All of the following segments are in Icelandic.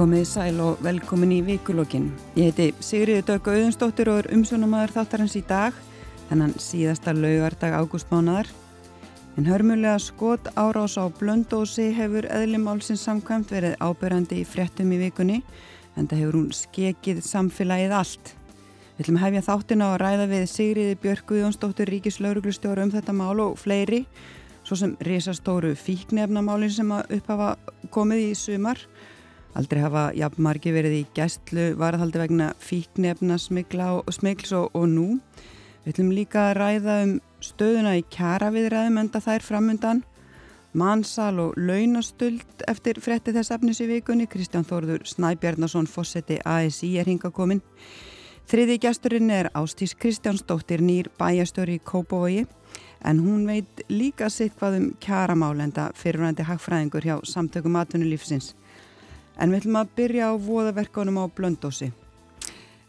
Komið sæl og velkomin í vikulokkin. Ég heiti Sigriði Dögg Auðunstóttir og er umsjónumæður þáttarins í dag, þennan síðasta laugardag ágústmánaðar. En hörmulega skot árás á blöndósi hefur eðlimálsins samkvæmt verið ábyrjandi í fréttum í vikunni, en það hefur hún skekið samfélagið allt. Við ætlum að hefja þáttina og ræða við Sigriði Björg Guðjónsdóttir Ríkislauruglustjóru um þetta mál og fleiri, svo sem risastóru fíknefnamálin sem upphafa komið í sumar Aldrei hafa jafnmargi verið í gæstlu varðhaldi vegna fíknefna smigls og, og nú. Við ætlum líka að ræða um stöðuna í kjara viðræðum enda þær framundan. Mansal og launastöld eftir fretti þess efnis í vikunni. Kristján Þórður Snæbjarnason Fossetti ASI er hinga komin. Þriði gæsturinn er Ástís Kristjánsdóttir nýr bæjastöri í Kópavogi en hún veit líka sitt hvað um kjaramálenda fyrirvændi hagfræðingur hjá samtökum atvinnulífsins. En við ætlum að byrja á voðaverkanum á blöndósi.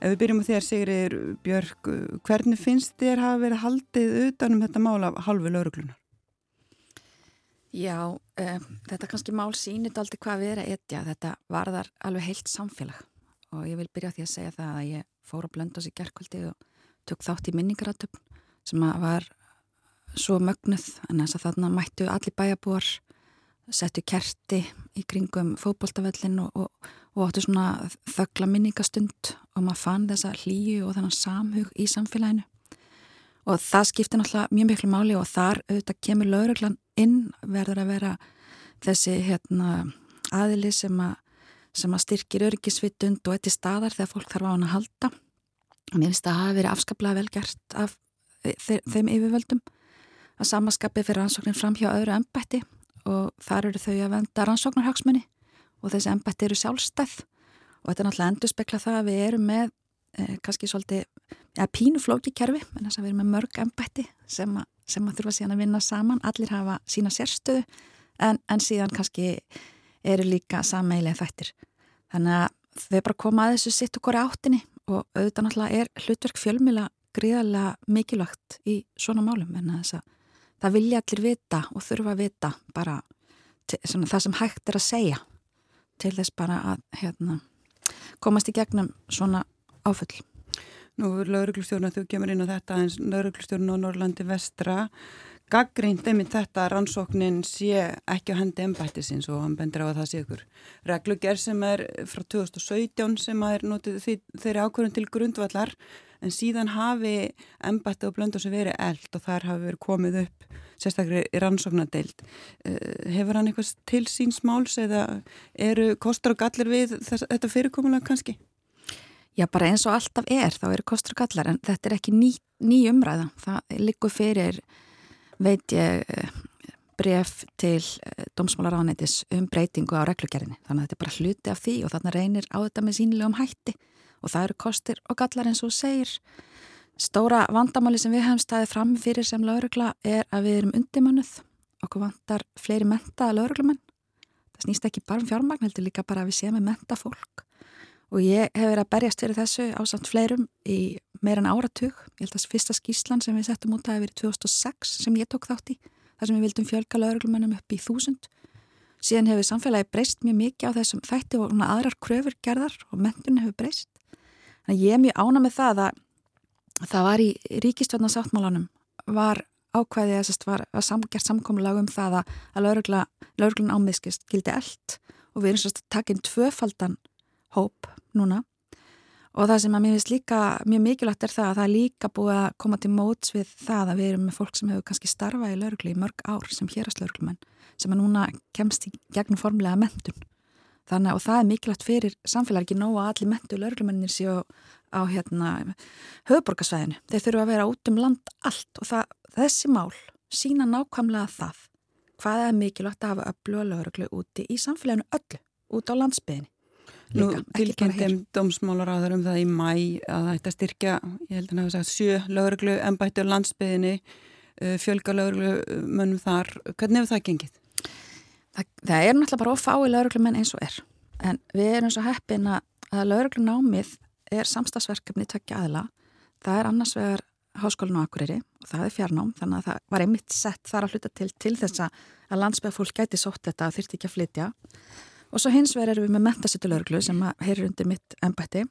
Ef við byrjum á þér, Sigriður Björg, hvernig finnst þér hafa verið haldið utanum þetta mál af halvu lauruglunar? Já, um, þetta kannski mál sínit aldrei hvað við erum að etja. Þetta varðar alveg heilt samfélag og ég vil byrja því að segja það að ég fór oss í gerðkvöldi og tök þátt í minningaratöfn sem var svo mögnuð en þess að þarna mættu allir bæjabúar settu kerti í kringum fókbóltavellin og, og, og áttu svona þöggla minningastund og maður fann þessa hlýju og þannig samhug í samfélaginu. Og það skiptir náttúrulega mjög miklu máli og þar auðvitað kemur lauruglan inn verður að vera þessi hérna, aðili sem að, sem að styrkir örgisvitund og eittir staðar þegar fólk þarf á hann að halda. Mér finnst að það hafi verið afskaplega vel gert af þeim yfirvöldum. Að samaskapi fyrir ansóknin fram hjá öðru ennbætti og þar eru þau að venda rannsóknarhagsmunni og þessi embætti eru sjálfstæð. Og þetta er náttúrulega endur spekla það að við erum með eh, kannski svolítið ja, pínuflóki kerfi en þess að við erum með mörg embætti sem, sem að þurfa síðan að vinna saman. Allir hafa sína sérstöðu en, en síðan kannski eru líka sammeilið þættir. Þannig að þau bara koma að þessu sitt hvori áttinni og auðvitað náttúrulega er hlutverk fjölmila gríðarlega mikilvægt í svona málum en þess að það vilja allir vita og þurfa að vita bara til, svona, það sem hægt er að segja til þess bara að hérna, komast í gegnum svona áfull. Nú lauruglustjórn að þú kemur inn á þetta eins lauruglustjórn á Norrlandi vestra gaggrínt einmitt þetta rannsóknin sé ekki á hendi ennbættisins og hann bendur á að það sé ykkur reglugjær sem er frá 2017 sem er notið þeirri ákvörðun til grundvallar en síðan hafi ennbætti og blöndu sem verið eld og þar hafi verið komið upp sérstaklega rannsóknadeild eh, hefur hann eitthvað til síns máls eða eru kostur og gallir við þess, þetta fyrirkomulega kannski? Já, bara eins og alltaf er, þá eru kostur og gallar en þetta er ekki ný, ný umræða það likur fyrir veit ég eh, bref til eh, Dómsmálaráðanætis um breytingu á reglugjerinni. Þannig að þetta er bara hluti af því og þannig reynir á þetta með sínilegum hætti og það eru kostir og gallar eins og segir. Stóra vandamáli sem við hefum staðið fram fyrir sem laurugla er að við erum undimannuð. Okkur vantar fleiri mentaða lauruglumenn. Það snýst ekki bara um fjármagn, heldur líka bara að við séum með menta fólk. Og ég hef verið að berjast fyrir þessu á samt fleirum í meira en áratug. Ég held að fyrsta skíslan sem við settum út að hefur verið 2006 sem ég tók þátt í. Þar sem við vildum fjölga lauruglumennum upp í þúsund. Síðan hefur samfélagi breyst mjög mikið á þessum þætti og aðrar kröfur gerðar og mentunni hefur breyst. Þannig að ég er mjög ána með það að það var í ríkistjóðnarsáttmálanum var ákvæðið að það var að samgjart samkomlag um það að lauruglun ámiðskist gildi eld og við erum svo að taka inn tvöfaldan hóp núna Og það sem að mér finnst líka mjög mikilvægt er það að það er líka búið að koma til móts við það að við erum með fólk sem hefur kannski starfað í lauruglu í mörg ár sem hérast lauruglumenn sem að núna kemst í gegnum formlega mentun. Þannig að það er mikilvægt fyrir samfélagi ekki nóga að allir mentu lauruglumennir séu á hérna höfuborgarsvæðinu. Þeir þurfu að vera út um land allt og það, þessi mál sína nákvæmlega það hvað er mikilvægt að hafa öllu og lauruglu úti í samfélaginu öllu út á landsbyðinni. Nú tilkynntum domsmálaráður um það í mæ að það ætti að styrkja, ég held að það hefur sagt sjö lögreglu, ennbættu og landsbyðinni, uh, fjölga lögreglu mönnum þar. Hvernig hefur það gengið? Það, það er náttúrulega bara ofái lögreglu menn eins og er. En við erum svo heppin að lögreglu námið er samstagsverkefni tökja aðla. Það er annars vegar háskólinu á Akureyri og það er fjarnám þannig að það var einmitt sett þar að hluta til til þess að landsbyðafólk gæti sótt þetta og þurfti ekki að flytja og svo hins vegar erum við með mentasettulegurglu sem heyrir undir mitt ennbætti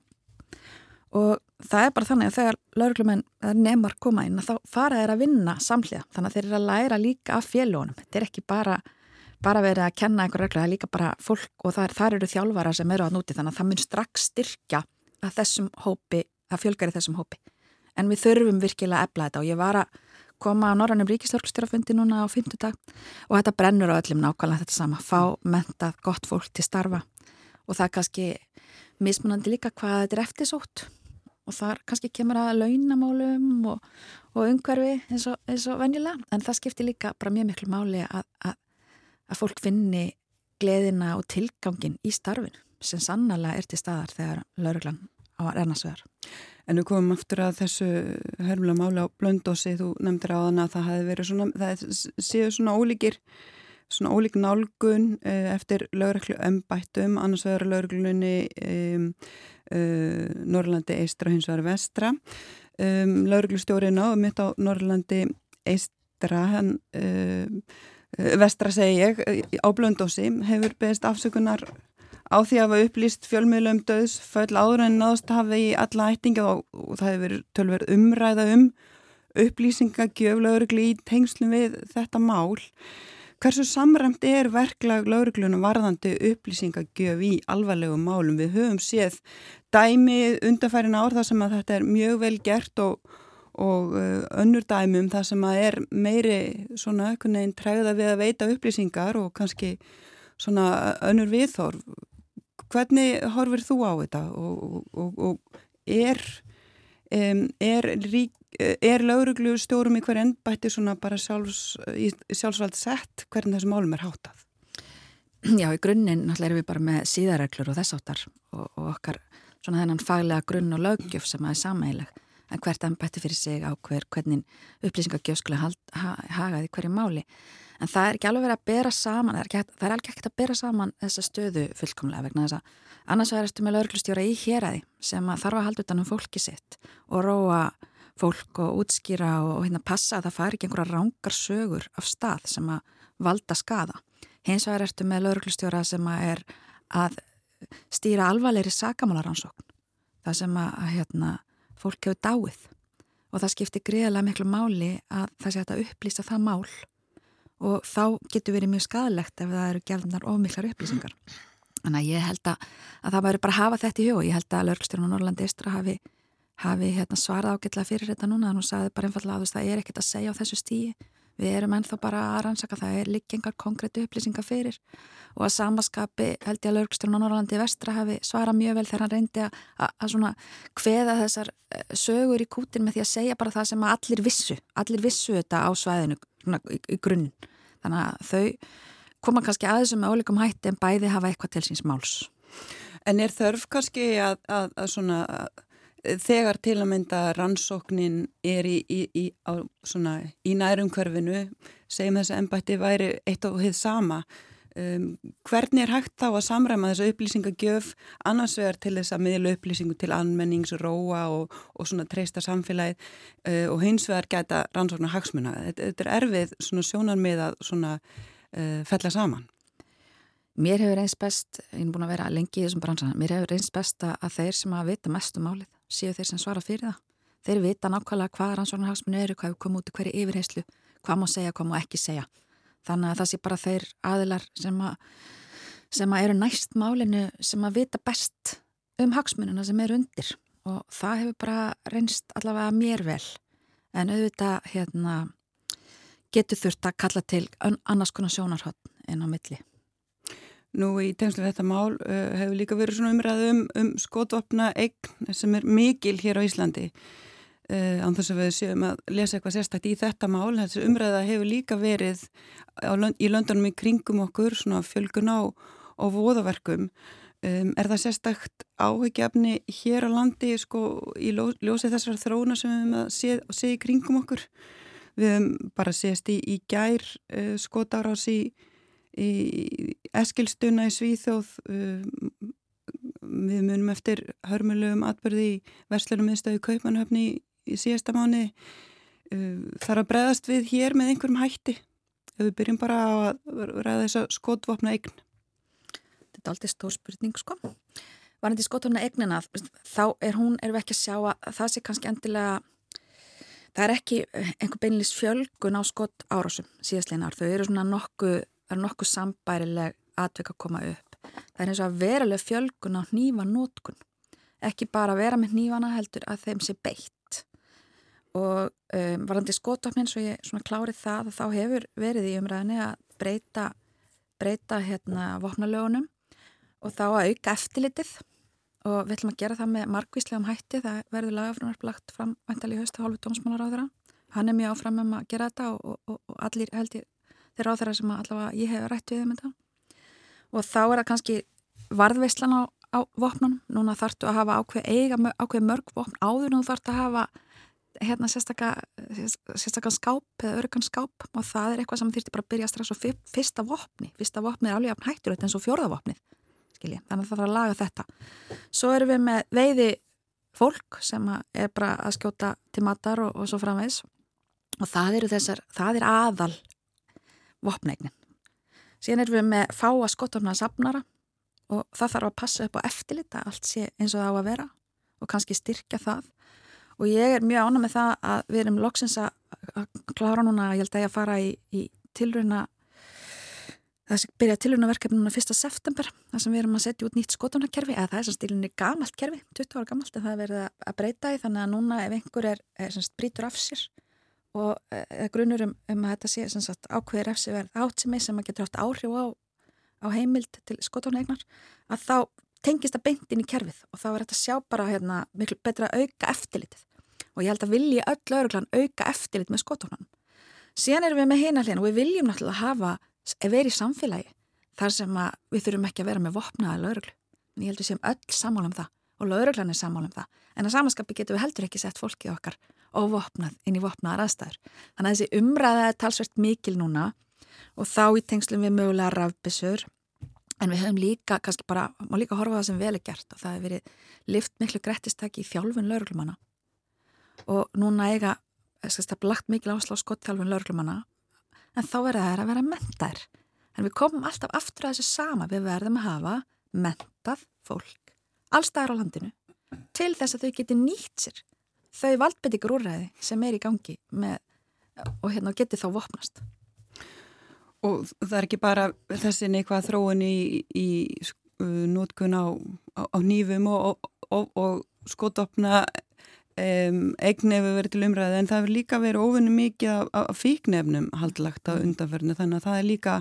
og það er bara þannig að þegar lauruglumenn nefnar koma inn að þá fara þeir að vinna samhliða þannig að þeir eru að læra líka af félagunum þetta er ekki bara, bara verið að kenna einhver regla, það er líka bara fólk og þar, þar eru þjálfara sem eru að núti þannig að það mun strax styrkja að þessum hópi, að fjölgar í þessum hópi. En við þurfum virkilega að ebla þetta og ég var að koma á Norrannum ríkistörgstjórafundi núna á fymtudag og þetta brennur á öllum nákvæmlega þetta sama, fá mentað gott fólk til starfa. Og það er kannski mismunandi líka hvað þetta er eftirsótt og þar kannski kemur að launamálum og, og umhverfi eins og, eins og venjulega en það skiptir líka bara mjög miklu máli að, að, að fólk finni gleðina og tilgangin í starfinu sem sannlega er til staðar þegar lauruglan á rennarsvegar. En við komum aftur að þessu hörmulega máli á blöndósi, þú nefndir á þann að það hefði verið svona, það séu svona ólíkir, svona ólík nálgun uh, eftir lögreglu ömbættum, annars vegar lögreglunni um, uh, Norrlandi eistra hins vegar vestra. Um, lögreglustjórið náðu mitt á Norrlandi eistra, hann, uh, vestra segi ég, á blöndósi hefur beðist afsökunar á því að hafa upplýst fjölmiðlum döðs föll áður en náðast hafa í alla ættinga og, og það hefur tölverð umræða um upplýsingagjöf laurugli í tengslum við þetta mál. Hversu samræmt er verklag lauruglunum varðandi upplýsingagjöf í alvarlegum málum? Við höfum séð dæmi undarfærin ár þar sem að þetta er mjög vel gert og, og uh, önnur dæmi um það sem að er meiri svona einhvern veginn træða við að veita upplýsingar og kannski svona önnur viðþorf Hvernig horfir þú á þetta og, og, og er, um, er, er lauruglu stjórum í hver ennbætti svona bara sjálfs, sjálfsvald sett hvernig þessum málum er hátað? Já, í grunninn náttúrulega erum við bara með síðarreglur og þess áttar og, og okkar svona þennan faglega grunn og lögjöf sem að er samægileg en hvert ennbætti fyrir sig á hver, hvernig upplýsingagjöf skulle ha, hagaði hverju máli en það er ekki alveg verið að bera saman það er, ekki, það er alveg ekki að bera saman þessa stöðu fullkomlega vegna þess að annars verðastu með lauruglustjóra í héræði sem að þarf að halda utan um fólki sitt og róa fólk og útskýra og, og hérna passa að það fari ekki einhverja rángar sögur af stað sem að valda skada. Hins vegar ertu með lauruglustjóra sem að er að stýra alvarleiri sakamálaránsókn. Það sem að hérna, fólk hefur dáið og það skiptir greiðilega miklu máli að það sé að upplýsa það mál og þá getur verið mjög skadalegt ef það eru gefnar ofmiklar upplýsingar. Þannig að ég held að, að það væri bara að hafa þetta í og ég held að Lörgstjórn og Norrlandi Eistra hafi, hafi hérna, svarað ágætlega fyrir þetta núna en hún sagði bara einfallega að það er ekkert að segja á þessu stíi. Við erum ennþá bara að rannsaka það er líkengar konkrétu upplýsingar fyrir. Og að samaskapi held ég að Lörgstjórn og Norrlandi Vestra hafi svarað mjög vel þegar hann reyndi að, að, að svona hveða þessar eh, sögur í kútin með því að segja bara það sem allir vissu, allir vissu þetta á svæðinu í, í grunninn. Þannig að þau koma kannski aðeins með ólíkum hætti en bæði hafa eitthvað til síns máls. En er þörf kannski að, að, að svona þegar til að mynda rannsóknin er í, í, í, í nærumkörfinu segjum þess að ennbætti væri eitt og hið sama Um, hvernig er hægt þá að samræma þessu upplýsingagjöf annars vegar til þess að miðla upplýsingu til anmennings, róa og, og svona treysta samfélagið uh, og hins vegar geta rannsóknar hagsmuna. Þetta, þetta er erfið svona sjónarmið að svona uh, fella saman. Mér hefur eins best, ég er búin að vera lengi í þessum bransan, mér hefur eins best að þeir sem að vita mest um málið séu þeir sem svara fyrir það. Þeir vita nákvæmlega hvað rannsóknar hagsmuna eru, hvað hefur komið út í hverju yfirheyslu, hvað má segja, hvað má ekki segja þannig að það sé bara þeir aðilar sem að, sem að eru næst málinu sem að vita best um hagsmununa sem eru undir og það hefur bara reynst allavega mér vel en auðvitað hérna, getur þurft að kalla til annars konar sjónarhótt en á milli. Nú í tegnslu þetta mál uh, hefur líka verið svona umræðum um skotvapna eign sem er mikil hér á Íslandi Uh, án þess að við séum að lesa eitthvað sérstækt í þetta mál. Þessi umræða hefur líka verið á, í löndunum í kringum okkur, svona fjölgun á, á voðaverkum. Um, er það sérstækt áhugjafni hér á landi sko, í ljósið þessar þróuna sem við hefum að sé, sé í kringum okkur? Við hefum bara séðst í, í gær uh, skotárás í, í eskilstuna í Svíþjóð. Uh, við munum eftir hörmulegum atbyrði í verslunum miðstöðu Kaupmannhöfni í í síðasta mánu uh, þarf að breðast við hér með einhverjum hætti ef við byrjum bara að ræða þess að skotvopna eign Þetta er aldrei stór spurning sko. Varandi skotofna egnina, þá er hún, erum við ekki að sjá að það sé kannski endilega, það er ekki einhver beinlis fjölgun á skot árásum síðastleinar, þau eru svona nokkuð, er nokkuð sambærileg atvik að koma upp. Það er eins og að veruleg fjölgun á nýva nótkun, ekki bara vera með nývana heldur að þeim sé beitt. Og um, varandi skotofnin, svo ég svona klárið það að þá hefur verið í umræðinni að breyta breyta hérna vopnalögunum og þá að auka eftirlitið. Og við ætlum að gera það með margvíslegum hætti, það verður lagafrunarp lagt fram væntal í haustu hálfu dómsmálar á þeirra hann er mjög áfram um að gera þetta og, og, og allir held ég þeirra á þeirra sem allavega ég hef rætt við um þetta. Og þá er það kannski varðveislan á, á vopnunum. Núna þartu að hafa ákveð eiga ákveð mörg vopn áður nú þartu að hafa hérna sérstaklega skáp eða örgan skáp. Og það er eitthvað sem þýrti bara að byrja strax á fyrsta vopni. Fyrsta vopni er alveg afn hættur eins og fjórða vopnið skilji, þannig að það þarf að laga þetta. Svo erum við með veiði fólk sem er bara að skjóta til matar og, og svo framvegs og það eru þessar, það er aðal vopnegnin síðan erum við með fáa skotofna safnara og það þarf að passa upp á eftirlita allt sé eins og það á að vera og kannski styrkja það og ég er mjög ána með það að við erum loksins að klára núna, ég held að ég að fara í, í tilruna það sem byrja tilrunaverkefni núna 1. september þar sem við erum að setja út nýtt skotunarkerfi eða það er sem stílinni gamalt kerfi 20 ára gamalt en það er verið að breyta í þannig að núna ef einhver er, er sem brítur af sér og e, grunur um, um að þetta sé sagt ákveðir af sér verð átsimi sem að getur átt áhrif á, á heimild til skotunarregnar að þá tengist það beint inn í kerfið og þá er þetta sjá bara hérna, miklu betra auka eftirlitið og ég held að vilji öll lauruglan auka eftirlit með skotunum. Síðan erum við með heina hlinn og við viljum náttúrulega hafa, verið í samfélagi þar sem við þurfum ekki að vera með vopnaða lauruglu. En ég held að við séum öll sammála um það og lauruglan er sammála um það. En að samanskapi getum við heldur ekki sett fólkið okkar óvopnað inn í vopnaðar aðstæður. Þannig að þessi umræða er talsvert mikil núna og þá í tengslum við mögulega rafbissur en við höfum líka, kannski bara, má líka horfa það sem vel er gert og það hefur verið lift miklu grættistæki í þjálfun lauruglumanna og núna eiga þess að lagt mikil áslá skottþjálfun lauruglumanna en þá verður það að vera mentar en við komum alltaf aftur að þessu sama. Við verðum að hafa mentað fólk allstaðar á landinu til þess að þau geti nýtt sér þau valdbetikur úrræði sem er í gangi með, og hérna geti þá vopnast Og það er ekki bara þessi neikvað þróun í, í nótkun á, á, á nýfum og, og, og skotopna Um, eign hefur verið til umræði en það hefur líka verið ofunni mikið af, af fíknefnum haldlagt á mm. undanferðinu þannig að það er líka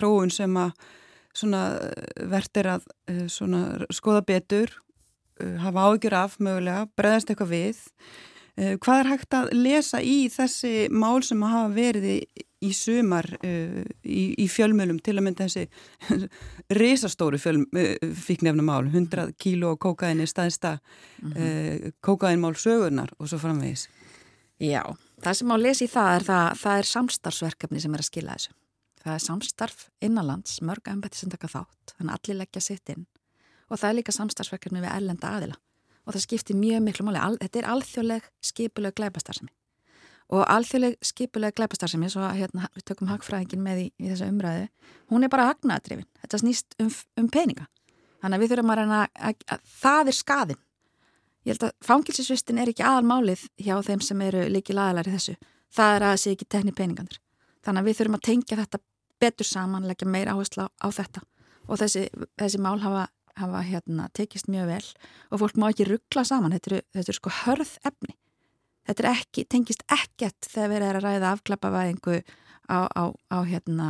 þróun sem að verður að uh, skoða betur uh, hafa ágjur af mögulega, breðast eitthvað við. Hvað er hægt að lesa í þessi mál sem hafa verið í sumar í, í fjölmjölum til að mynda þessi risastóru uh, fíknefnumál 100 kíló kókaini staðista mm -hmm. kókainmál sögurnar og svo framvegis? Já, það sem má lesi í það er það, það er samstarfsverkefni sem er að skila þessu það er samstarf innanlands mörg ennbætti sem taka þátt þannig að allir leggja sitt inn. Og það er líka samstarfsverkefni við ellenda aðila. Og það skiptir mjög miklu máli. Þetta er alþjóðleg skipuleg glæbastarðsemi og alþjóðleg skipuleg glæpastarsemi, svo hérna, við tökum hagfræðingin með í, í þessa umræðu, hún er bara hagnaðatrifin, þetta snýst um, um peninga. Þannig að við þurfum að reyna að, að, að það er skadin ég held að fangilsisvistin er ekki aðalmálið hjá þeim sem eru líki laðalari þessu. Það er að það sé ekki tekni peningandir þannig að við þurfum að tengja þetta betur saman, leggja meira áherslu á, á þetta og þessi, þessi mál hafa, hafa hérna, tekist mjög vel og fólk má ekki ruggla saman, þetta eru, þetta eru sko hörð efni þetta ekki, tengist ekkert þegar við erum að ræða afklapavæðingu á, á, á hérna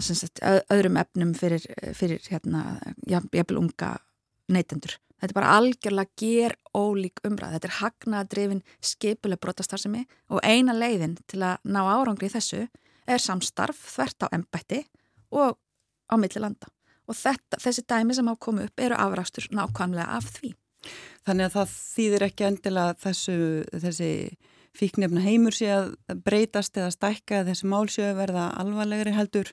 sagt, öðrum efnum fyrir, fyrir hérna, jafnvel unga neytendur. Þetta er bara algjörlega ger ólík umræð. Þetta er hagnaðadrifin skipuleg brotastarðsemi og eina leiðin til að ná árangri í þessu er samstarf þvert á ennbætti og á milli landa. Og þetta, þessi dæmi sem á komu upp eru afrástur nákvæmlega af því. Þannig að það þýðir ekki endilega þessu, þessi fíknefna heimur sé að breytast eða stækka þessi mál sé að verða alvarlegri heldur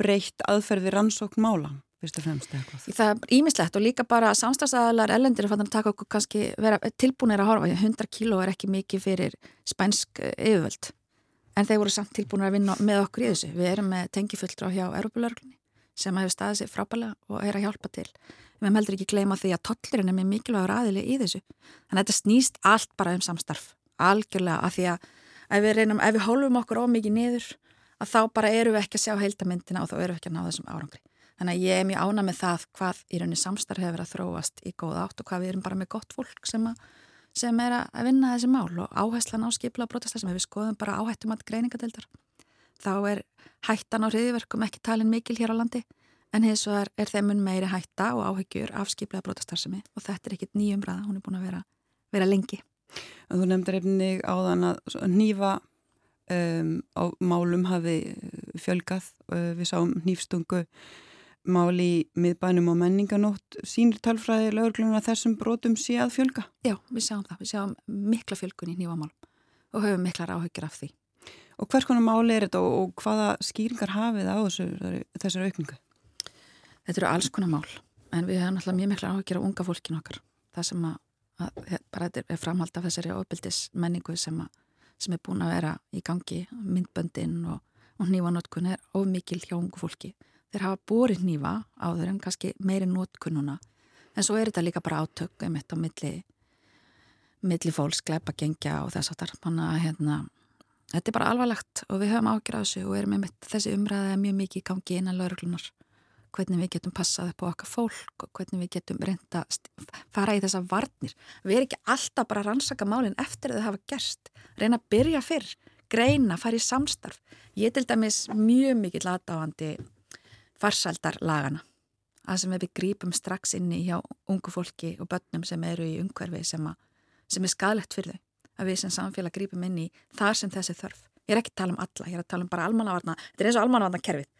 breytt aðferði rannsókn mála, fyrst og fremst eitthvað. Það er ímislegt og líka bara samstagsæðalar ellendir að taka okkur kannski vera tilbúinir að horfa, 100 kíló er ekki mikið fyrir spænsk eh, yfirvöld en þeir voru samt tilbúinir að vinna með okkur í þessu. Við erum með tengifulltrá hjá Europalörglunni sem hefur staðið sér frábælega og er að hjálpa til. Við hefum heldur ekki gleyma því að tollurinn er með mikilvægur aðili í þessu. Þannig að þetta snýst allt bara um samstarf, algjörlega, af því að ef við, reynum, ef við hólfum okkur ómikið niður, að þá bara eru við ekki að sjá heildamindina og þá eru við ekki að ná þessum árangri. Þannig að ég er mjög ána með það hvað í rauninni samstarf hefur að þróast í góð átt og hvað við erum bara með gott fólk sem, a, sem er að vinna þessi mál og áherslan á skipla og brotast þessum, ef við skoðum bara áhættum að greiningadeildar, þá er hættan á hriðiverkum ekki talin mikil hér á landi en hins vegar er þeimun meiri hætta og áhyggjur af skiplaða brotastarðsemi og þetta er ekkit nýjumræða, hún er búin að vera, vera lengi. Þú nefndir einnig áðan að nýfa um, á málum hafi fjölgað, uh, við sáum nýfstungu mál í miðbænum og menninganótt sínir talfræði lögurgluna þessum brotum sé að fjölga? Já, við sjáum það, við sjáum mikla fjölgun í nýfamálum og höfum miklar áhyggjur af því. Og hvers konar máli er þetta og, og hvaða skýringar hafið á þessu, þessar aukningu? Þetta eru alls konar mál, en við hefum alltaf mjög mikla áhugir á unga fólkin okkar. Það sem að, að bara þetta er framhald af þessari ofbildis menningu sem, að, sem er búin að vera í gangi, myndböndin og, og nývanótkun er of mikil hjá ungu fólki. Þeir hafa búrið nýva áður en kannski meiri nótkununa, en svo er þetta líka bara átök um þetta á milli, milli fólks, gleipa, gengja og þess að það er hérna, þetta er bara alvarlegt og við höfum ágjur á þessu og erum með þessi umræðið mjög mikið í gangi innan lauruglunar hvernig við getum passað upp á okkar fólk og hvernig við getum reynda fara í þessa varnir. Við erum ekki alltaf bara að rannsaka málinn eftir að þau hafa gerst. Reyna að byrja fyrr, greina, fara í samstarf. Ég til dæmis mjög mikið latáandi farsældarlagana. Það sem við grípum strax inni hjá ungu fólki og börnum sem eru í umhverfi sem, að, sem er skadlegt fyrir þau. Að við sem samfélag grípum inn í þar sem þessi þörf. Ég er ekki að tala um alla, ég er að tala um bara almannavarna. Þetta er eins og almannavarna kerfið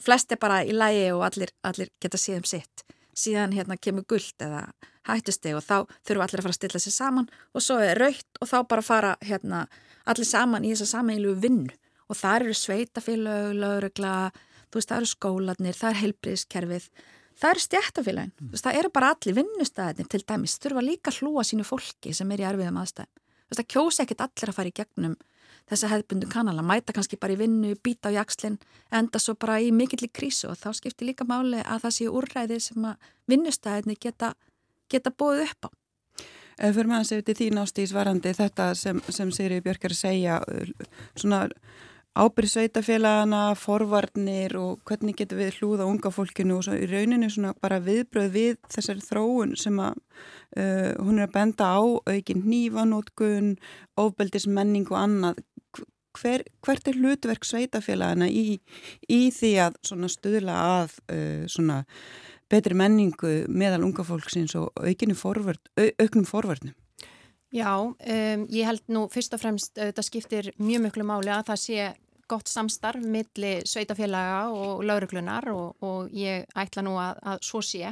flest er bara í lægi og allir, allir geta síðan sitt síðan hérna kemur gullt eða hættusteg og þá þurfum allir að fara að stilla sér saman og svo er raukt og þá bara fara hérna allir saman í þessa sameilu vinnu og það eru sveitafélög, laurugla, þú veist það eru skólanir, það er heilbríðskerfið, það eru stjættafélagin, mm. þú veist það eru bara allir vinnustæðinir til dæmis, þurfa líka hlúa sínu fólki sem er í erfiðum aðstæðum, þú veist það kjósi ekkit allir að fara í gegnum þessa hefðbundu kanala, mæta kannski bara í vinnu, býta á jakslinn, enda svo bara í mikill í krísu og þá skiptir líka máli að það séu úrræði sem að vinnustæðinni geta, geta bóð upp á. Fyrir maður séu til þín ástíðsvarandi þetta sem, sem Siri Björk að segja, svona ábyrð sveitafélagana, forvarnir og hvernig getur við hlúða unga fólkinu og svo í rauninu svona bara viðbröð við þessari þróun sem að uh, hún er að benda á aukin nývanótkun, ofbeldismenning og annað hver, hvert er hlutverk sveitafélagana í, í því að stuðla að uh, svona betri menningu meðal unga fólksins og forvörd, auknum forvörnum? Já, um, ég held nú fyrst og fremst þetta skiptir mjög mjög máli að það sé gott samstarf milli sveitafélaga og lauruglunar og, og ég ætla nú að, að svo sé.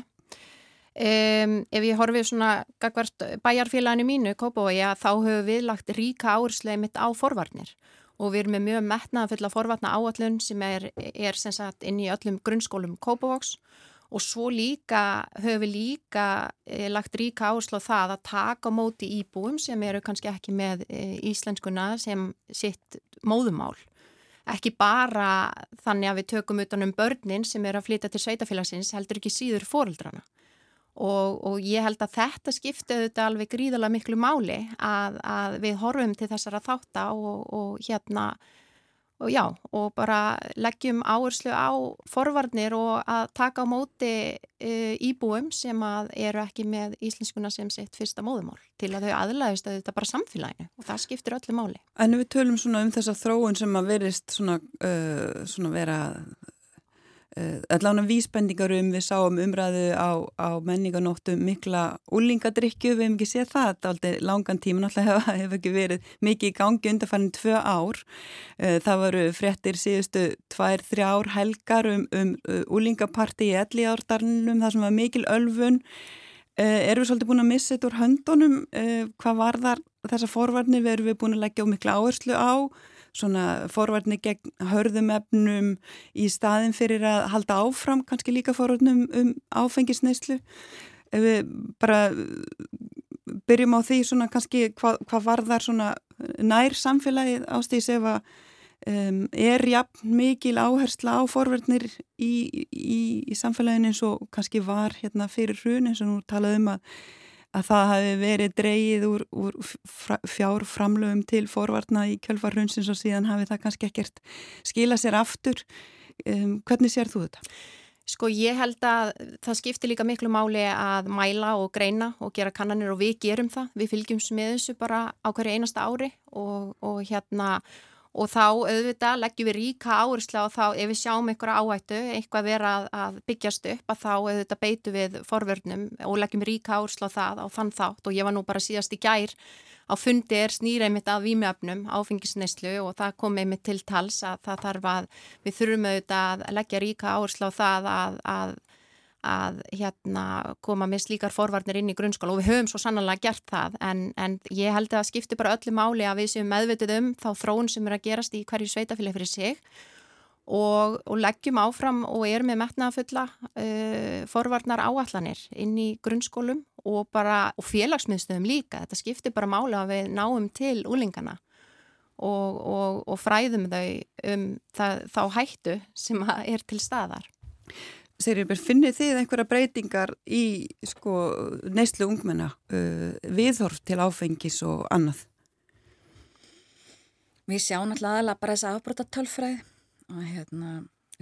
Um, ef ég horfið svona gagvart bæjarfélaginu mínu, Kópavogi, þá höfum við lagt ríka áherslu mitt á forvarnir og við erum með mjög metnaða fulla forvarna áallun sem er, er sem sagt, inn í öllum grunnskólum Kópavogs og svo líka höfum við líka eh, lagt ríka áherslu á það að taka móti íbúum sem eru kannski ekki með eh, íslenskuna sem sitt móðumál. Ekki bara þannig að við tökum utanum börnin sem eru að flytja til sveitafélagsins heldur ekki síður fóreldrana. Og, og ég held að þetta skipti auðvitað alveg gríðala miklu máli að, að við horfum til þessara þátt og, og hérna og já og bara leggjum áherslu á forvarnir og að taka á móti e, íbúum sem að eru ekki með íslenskuna sem sitt fyrsta móðumál til að þau aðlæðist að þetta bara samfélaginu og það skiptir öllu máli. En við tölum svona um þessa þróun sem að verist svona, uh, svona vera allan að vísbendingar um við sáum umræðu á, á menninganóttu mikla úlingadrykju, við hefum ekki séð það þetta aldrei langan tíma, náttúrulega hefur ekki verið mikið í gangi undarfærin tvö ár. Eh, það voru fréttir síðustu tvær, þrjár helgar um, um úlingaparti í elli árdarnum, það sem var mikil ölfun eh, erum við svolítið búin að missa þetta úr höndunum? Hvað var þar þessa forvarnir, við erum við búin að leggja mikla áherslu á svona forvarnir gegn hörðum efnum í staðin fyrir að halda áfram kannski líka forvarnum um áfengisneislu ef við bara byrjum á því svona kannski hvað hva var þar svona nær samfélagið ástýs ef að um, er jafn mikil áhersla á forverðnir í, í, í samfélaginu eins og kannski var hérna fyrir hrun eins og nú talaðum um að að það hafi verið dreyið úr, úr fjárframlöfum til forvarna í kjölfarhundsins og síðan hafi það kannski ekkert skila sér aftur. Um, hvernig sér þú þetta? Sko ég held að það skiptir líka miklu máli að mæla og greina og gera kannanir og við gerum það. Við fylgjum þessu bara á hverju einasta ári og, og hérna og þá auðvitað leggjum við ríka áherslu á þá ef við sjáum einhverja áhættu, eitthvað vera að, byggjast upp að þá auðvitað beitu við forvörnum og leggjum ríka áherslu á það á þann þátt. Og ég var nú bara síðast í gær á fundi er snýra einmitt að výmjöfnum áfengisneislu og það kom einmitt til tals að það þarf að við þurfum auðvitað að leggja ríka áherslu á það að, að að hérna, koma með slíkar forvarnir inn í grunnskóla og við höfum svo sannlega gert það en, en ég held að það skiptir bara öllu máli að við séum meðvitið um þá þróun sem er að gerast í hverju sveitafili fyrir sig og, og leggjum áfram og erum með metnaðafulla uh, forvarnar áallanir inn í grunnskólum og, og félagsmiðstöðum líka. Þetta skiptir bara máli að við náum til úlingana og, og fræðum þau um það, þá hættu sem er til staðar. Sérjubur, finnir þið einhverja breytingar í sko, neyslu ungmenna uh, viðhorf til áfengis og annað? Við sjáum alltaf aðalega bara þess afbróta tölfræði og hérna,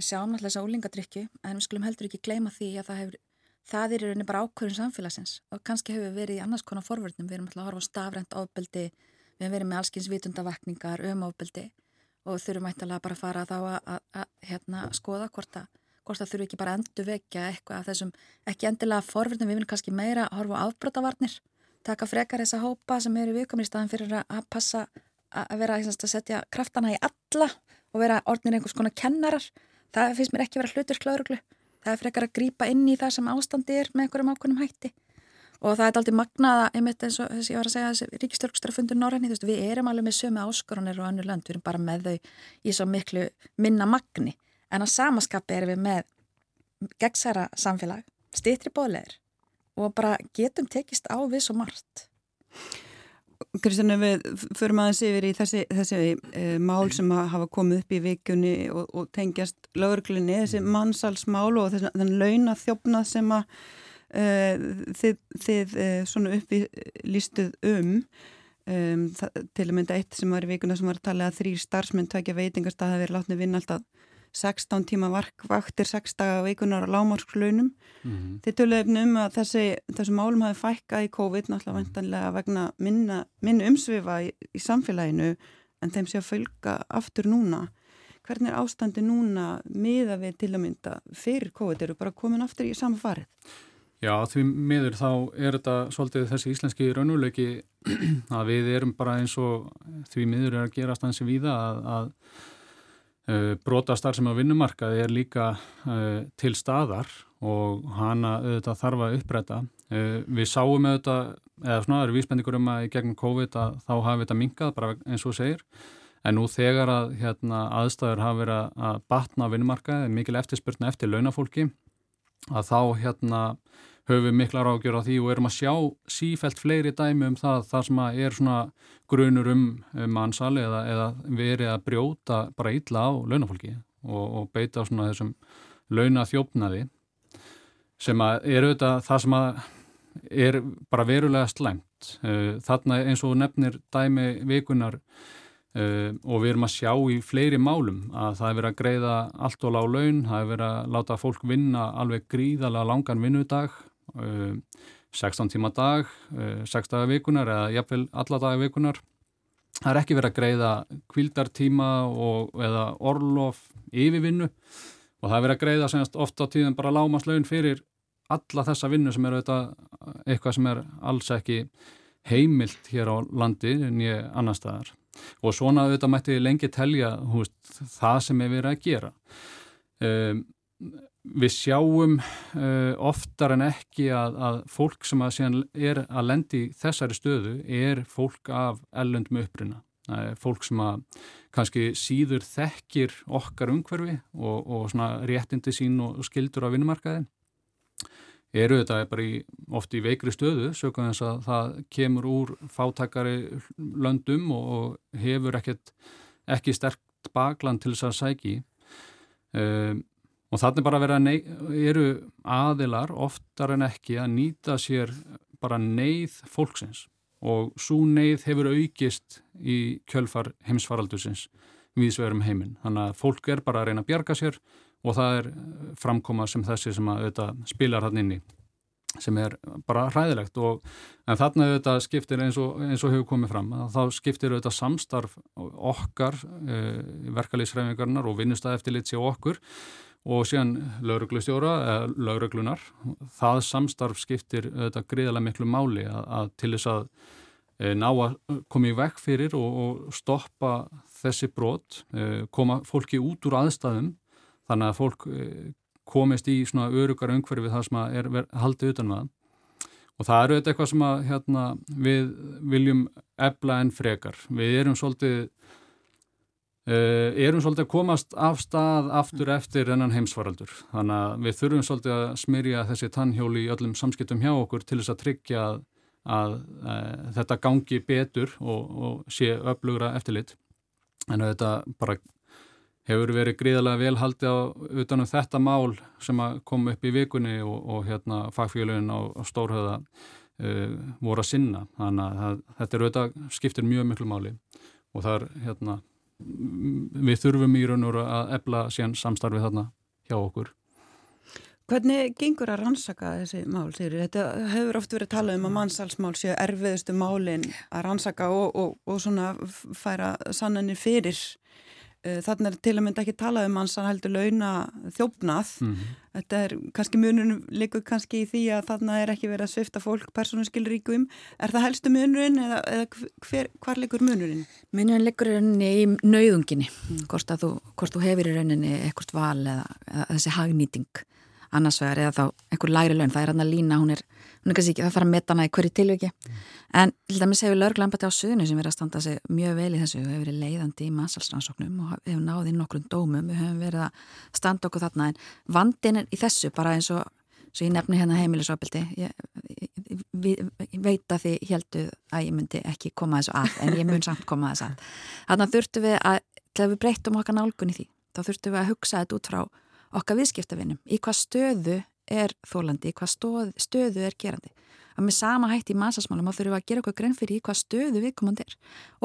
sjáum alltaf þess að ólingadrykju en við skulum heldur ekki gleyma því að það, hefur, það er í rauninni bara ákvörðun samfélagsins og kannski hefur verið í annars konar forvörnum, við erum alltaf að horfa á stafrænt ofbeldi, við hefum verið með allskins vitundavakningar um ofbeldi og þurfum ættalega bara að fara þá að, að, að hérna, skoða hvort að hvort það þurfu ekki bara endur vekja eitthvað af þessum, ekki endilega forverðin, við viljum kannski meira horfa á afbrotavarnir, taka frekar þessa hópa sem eru viðkomir í staðin fyrir að passa að vera að setja kraftana í alla og vera orðnir einhvers konar kennarar, það finnst mér ekki vera hlutur kláruglu, það er frekar að grýpa inn í það sem ástandi er með einhverjum ákveðnum hætti. Og það er aldrei magnaða, einmitt eins og þess að ég var að segja þessi ríkistjórnstrafundur Norræni, við erum alveg með sömu áskorunir og önnur land, við erum bara með þau í svo miklu minna magni en á samaskapi erum við með gegnsæra samfélag, stýttri bóðleir og bara getum tekist á við svo margt. Kristján, við förum aðeins yfir í þessi, þessi e, mál sem hafa komið upp í vikunni og, og tengjast lögurklunni, þessi mannsalsmál og þessi, þann launathjófnað sem að e, þið, þið e, svona uppi lístuð um. um það, til að mynda eitt sem var í vikuna sem var að tala að þrýr starfsmenn tækja veitingast að veri látni vinna alltaf 16 tíma vaktir 6 daga veikunar á lámarskslaunum. Mm -hmm. Þið töluðum um að þessi, þessu málum hafi fækkað í COVID náttúrulega vantanlega vegna minna, minna umsvifa í, í samfélaginu en þeim sé að fölga aftur núna. Hvernig er ástandi núna miða við til að mynda fyrir COVID? Eru bara komin aftur í sama farið? Já, því miður þá er þetta svolítið þessi íslenski raunuleiki að við erum bara eins og því miður er að gera stansi víða að, að Eh, Brótastar sem á vinnumarkaði er líka uh, til staðar og hana auðvitað þarf að uppræta. Uh, við sáum auðvitað, eða svona það eru vísbendikur um að í gegnum COVID að þá hafi þetta minkað bara eins og segir. En nú þegar að hérna, aðstæður hafi verið að batna vinnumarkaði, mikil eftirspurna eftir launafólki, að þá hérna höfum miklar ágjör á því og erum að sjá sífælt fleiri dæmi um það þar sem að er svona grunur um, um mannsali eða, eða verið að brjóta bara illa á launafólki og, og beita svona þessum launaþjófnaði sem að er auðvitað það sem að er bara verulega slæmt. Eh, þarna eins og nefnir dæmi vikunar Uh, og við erum að sjá í fleiri málum að það er verið að greiða allt og lág laun, það er verið að láta fólk vinna alveg gríðalega langan vinnudag 16 eh, tíma dag, 6 eh, daga vikunar eða jafnvel alla daga vikunar. Það er ekki verið að greiða kvildartíma eða orlof yfirvinnu og það er verið að greiða senast ofta á tíðan bara lámaslaun fyrir alla þessa vinnu sem eru eitthvað sem er alls ekki heimilt hér á landi en ég annar staðar. Og svona auðvitað mætti lengi telja húst, það sem er verið að gera. Um, við sjáum uh, oftar en ekki að, að fólk sem að er að lendi þessari stöðu er fólk af ellendum uppruna. Fólk sem að kannski síður þekkir okkar umhverfi og, og réttindi sín og skildur á vinnumarkaði. Eru þetta bara í, oft í veikri stöðu, sökum þess að það kemur úr fátakari löndum og, og hefur ekkert, ekki sterk gott bakland til þess að sæki um, og þannig bara vera eru aðilar oftar en ekki að nýta sér bara neyð fólksins og svo neyð hefur aukist í kjölfar heimsfaraldusins viðsverum heiminn. Þannig að fólk er bara að reyna að bjarga sér og það er framkoma sem þessi sem að auðvitað spilar hann inni sem er bara hræðilegt og en þarna auðvitað skiptir eins og, eins og hefur komið fram þá skiptir auðvitað samstarf okkar e, verkalýsræfingarnar og vinnustæð eftir litsi og okkur og síðan lauruglustjóra eða lauruglunar það samstarf skiptir auðvitað gríðarlega miklu máli að, að til þess að e, ná að koma í vekk fyrir og, og stoppa þessi brot e, koma fólki út úr aðstæðum þannig að fólk e, komist í svona örugar umhverfið það sem er haldið utan maður um og það eru þetta eitthvað sem að, hérna, við viljum ebla en frekar. Við erum svolítið uh, erum svolítið að komast af stað aftur eftir ennan heimsvaraldur. Þannig að við þurfum svolítið að smyrja þessi tannhjóli í öllum samskiptum hjá okkur til þess að tryggja að, að uh, þetta gangi betur og, og sé öflugra eftirlit. En þetta bara hefur verið gríðarlega vel haldið á utanum þetta mál sem kom upp í vikunni og, og hérna fagfélagin á, á Stórhauða uh, voru að sinna. Þannig að þetta er auðvitað skiptir mjög miklu máli og það er hérna við þurfum í raun og að ebla síðan samstarfið þarna hjá okkur. Hvernig gengur að rannsaka þessi mál, Sigri? Þetta hefur oft verið talað um að mannsalsmál séu erfiðustu málinn að rannsaka og, og, og svona færa sannanir fyrir Þannig er til að mynda ekki tala um hans að heldur launa þjófnað. Mm -hmm. Þetta er kannski mununum líkur kannski í því að þarna er ekki verið að svifta fólk persónuskilríkum. Er það helstu munurinn eða, eða hver, hvar líkur munurinn? Munurinn líkur í nauðunginni. Mm. Hvort, þú, hvort þú hefur í rauninni ekkert val eða, eða þessi hagnýting annars vegar eða þá einhver læri laun. Það er hann að lína, hún er hún er kannski ekki, það þarf að metta hana í hverju tilviki. Mm. en til dæmis hefur laurglambati á suðinu sem verið að standa sig mjög vel í þessu. Og hefur verið leiðandi í massalstransóknum og hefur náðið nokkrum dómum, við hefum verið að standa okkur þarna. En vandin í þessu bara eins og, svo ég nefni hérna heimilisopildi ég, ég, ég veit að þið heldu að ég myndi ekki koma þessu að en ég mun samt koma þessu að. Þannig að þurftu við að, til að við breytum okkar nálgun í því, þá þurftu við að hugsa þetta út frá okkar viðskiptavinnum, í hvað stöðu er þólandi, hvað stóð, stöðu er gerandi. Að með sama hætti í massasmálum þá þurfum við að gera okkur grein fyrir hvað stöðu viðkomandi er.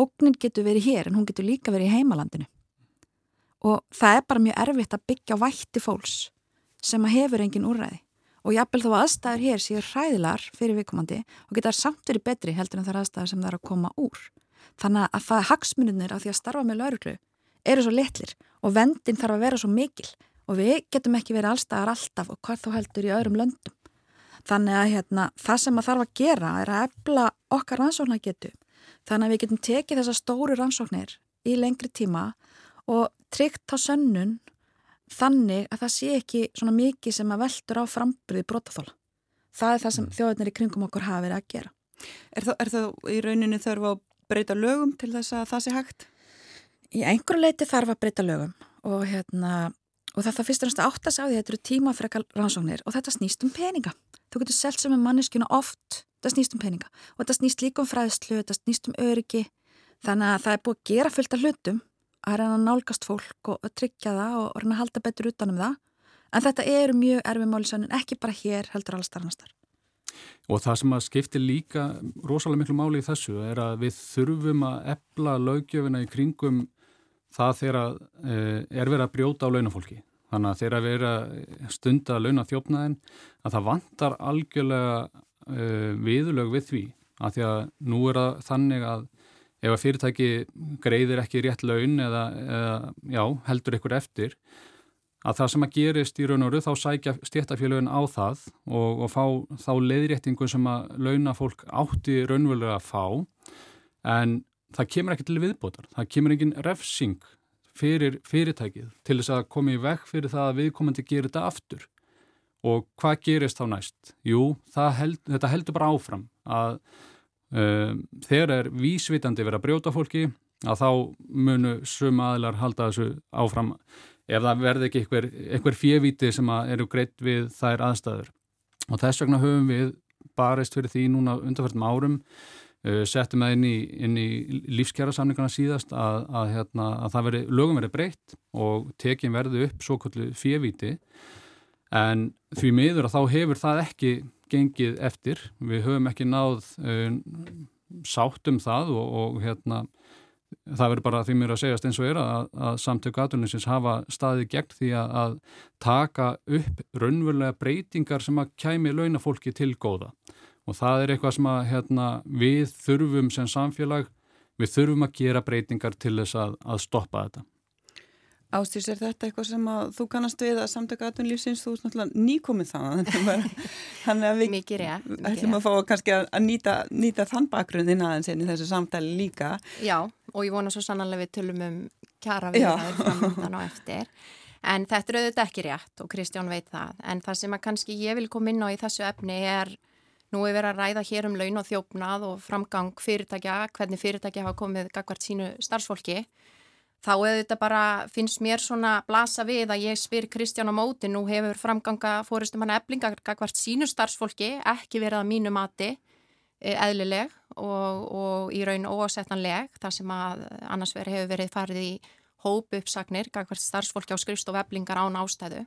Ógnin getur verið hér en hún getur líka verið í heimalandinu. Og það er bara mjög erfitt að byggja vætti fólks sem að hefur engin úrræði. Og jápil þó aðstæður hér séu hræðilar fyrir viðkomandi og geta samt verið betri heldur en það er aðstæður sem það er að koma úr. Þannig að það hagsmunir af því að starfa með lauruglu eru svo litlir og vendin þarf að vera svo mikil og við getum ekki verið allstaðar alltaf og hvað þú heldur í öðrum löndum. Þannig að hérna, það sem að þarf að gera er að efla okkar rannsóknar getu. Þannig að við getum tekið þessar stóru rannsóknir í lengri tíma og tryggt á sönnun þannig að það sé ekki svona mikið sem að veldur á frambriði brotaþóla. Það er það sem mm. þjóðarnir í kringum okkur hafa verið að gera. Er það, er það í rauninu þarf að breyta lögum til þess að það sé hægt? Í einhverju leiti þarf að breyta lögum og hérna og það fyrst og næst átt að sá því þetta eru tímafrekal rannsóknir og þetta snýst um peninga. Þú getur selgt sem er manneskjuna oft, þetta snýst um peninga og þetta snýst líka um fræðslu, þetta snýst um öryggi þannig að það er búið að gera fullt af hlutum að reyna að nálgast fólk og að tryggja það og reyna að halda betur utanum það en þetta eru mjög erfið málisannin ekki bara hér heldur alls starfnastar. Og það sem að skipti líka rosalega miklu máli í þessu er að við þurfum að epla lögjöfina í kringum það þegar uh, er verið að brjóta á launafólki. Þannig að þegar við erum að stunda launaþjófnaðin að það vantar algjörlega uh, viðlög við því að því að nú er það þannig að ef að fyrirtæki greiðir ekki rétt laun eða, eða já, heldur ykkur eftir að það sem að gerist í raun og rauð þá sækja stéttafélagin á það og, og fá þá leiðréttingu sem að launafólk átti raunverulega að fá en það kemur ekki til viðbótar, það kemur engin refsing fyrir fyrirtækið til þess að koma í vekk fyrir það að viðkomandi gerir þetta aftur. Og hvað gerist þá næst? Jú, held, þetta heldur bara áfram að um, þegar er vísvitandi verið að brjóta fólki að þá munu suma aðlar halda þessu áfram ef það verði ekki einhver, einhver fjövíti sem eru greitt við þær aðstæður. Og þess vegna höfum við barist fyrir því núna undanfærtum árum uh, settum það inn í, inn í lífskjara samningarna síðast að, að, hérna, að það veri, lögum verið breytt og tekin verði upp svo kvöldu fjövíti en því miður að þá hefur það ekki gengið eftir, við höfum ekki náð uh, sátt um það og, og hérna það verður bara því mér að segjast eins og er að, að samtöku aðuninsins hafa staðið gegn því að, að taka upp raunverulega breytingar sem að kæmi launafólki til góða og það er eitthvað sem að hérna, við þurfum sem samfélag, við þurfum að gera breytingar til þess að, að stoppa þetta. Ástís, er þetta eitthvað sem þú kannast við að samtöku aðunlífsins, þú er náttúrulega nýkomið þannig þannig að við ætlum að fá kannski að nýta, nýta þann bakgrunnin aðeins í þessu samtali líka. Já, og ég vona svo sannlega við tölum um kjara við það framöndan og eftir. En þetta er auðvitað ekki rétt og Kristján veit það. En það sem að kannski ég vil koma inn á í þessu efni er nú er verið að ræða hér um laun og þjófnað og framgang fyrirtækja, hvernig fyrirtækja hafa komið gagvart sínu starfsfólki þá eða þetta bara finnst mér svona blasa við að ég spyr Kristján á móti, nú hefur framganga fóristum hann eblingar hvert sínu starfsfólki ekki verið að mínu mati e, eðlileg og, og í raun óásettanleg þar sem að annars veri hefur verið farið í hópu uppsagnir hvert starfsfólki á skrifstof eblingar án ástæðu.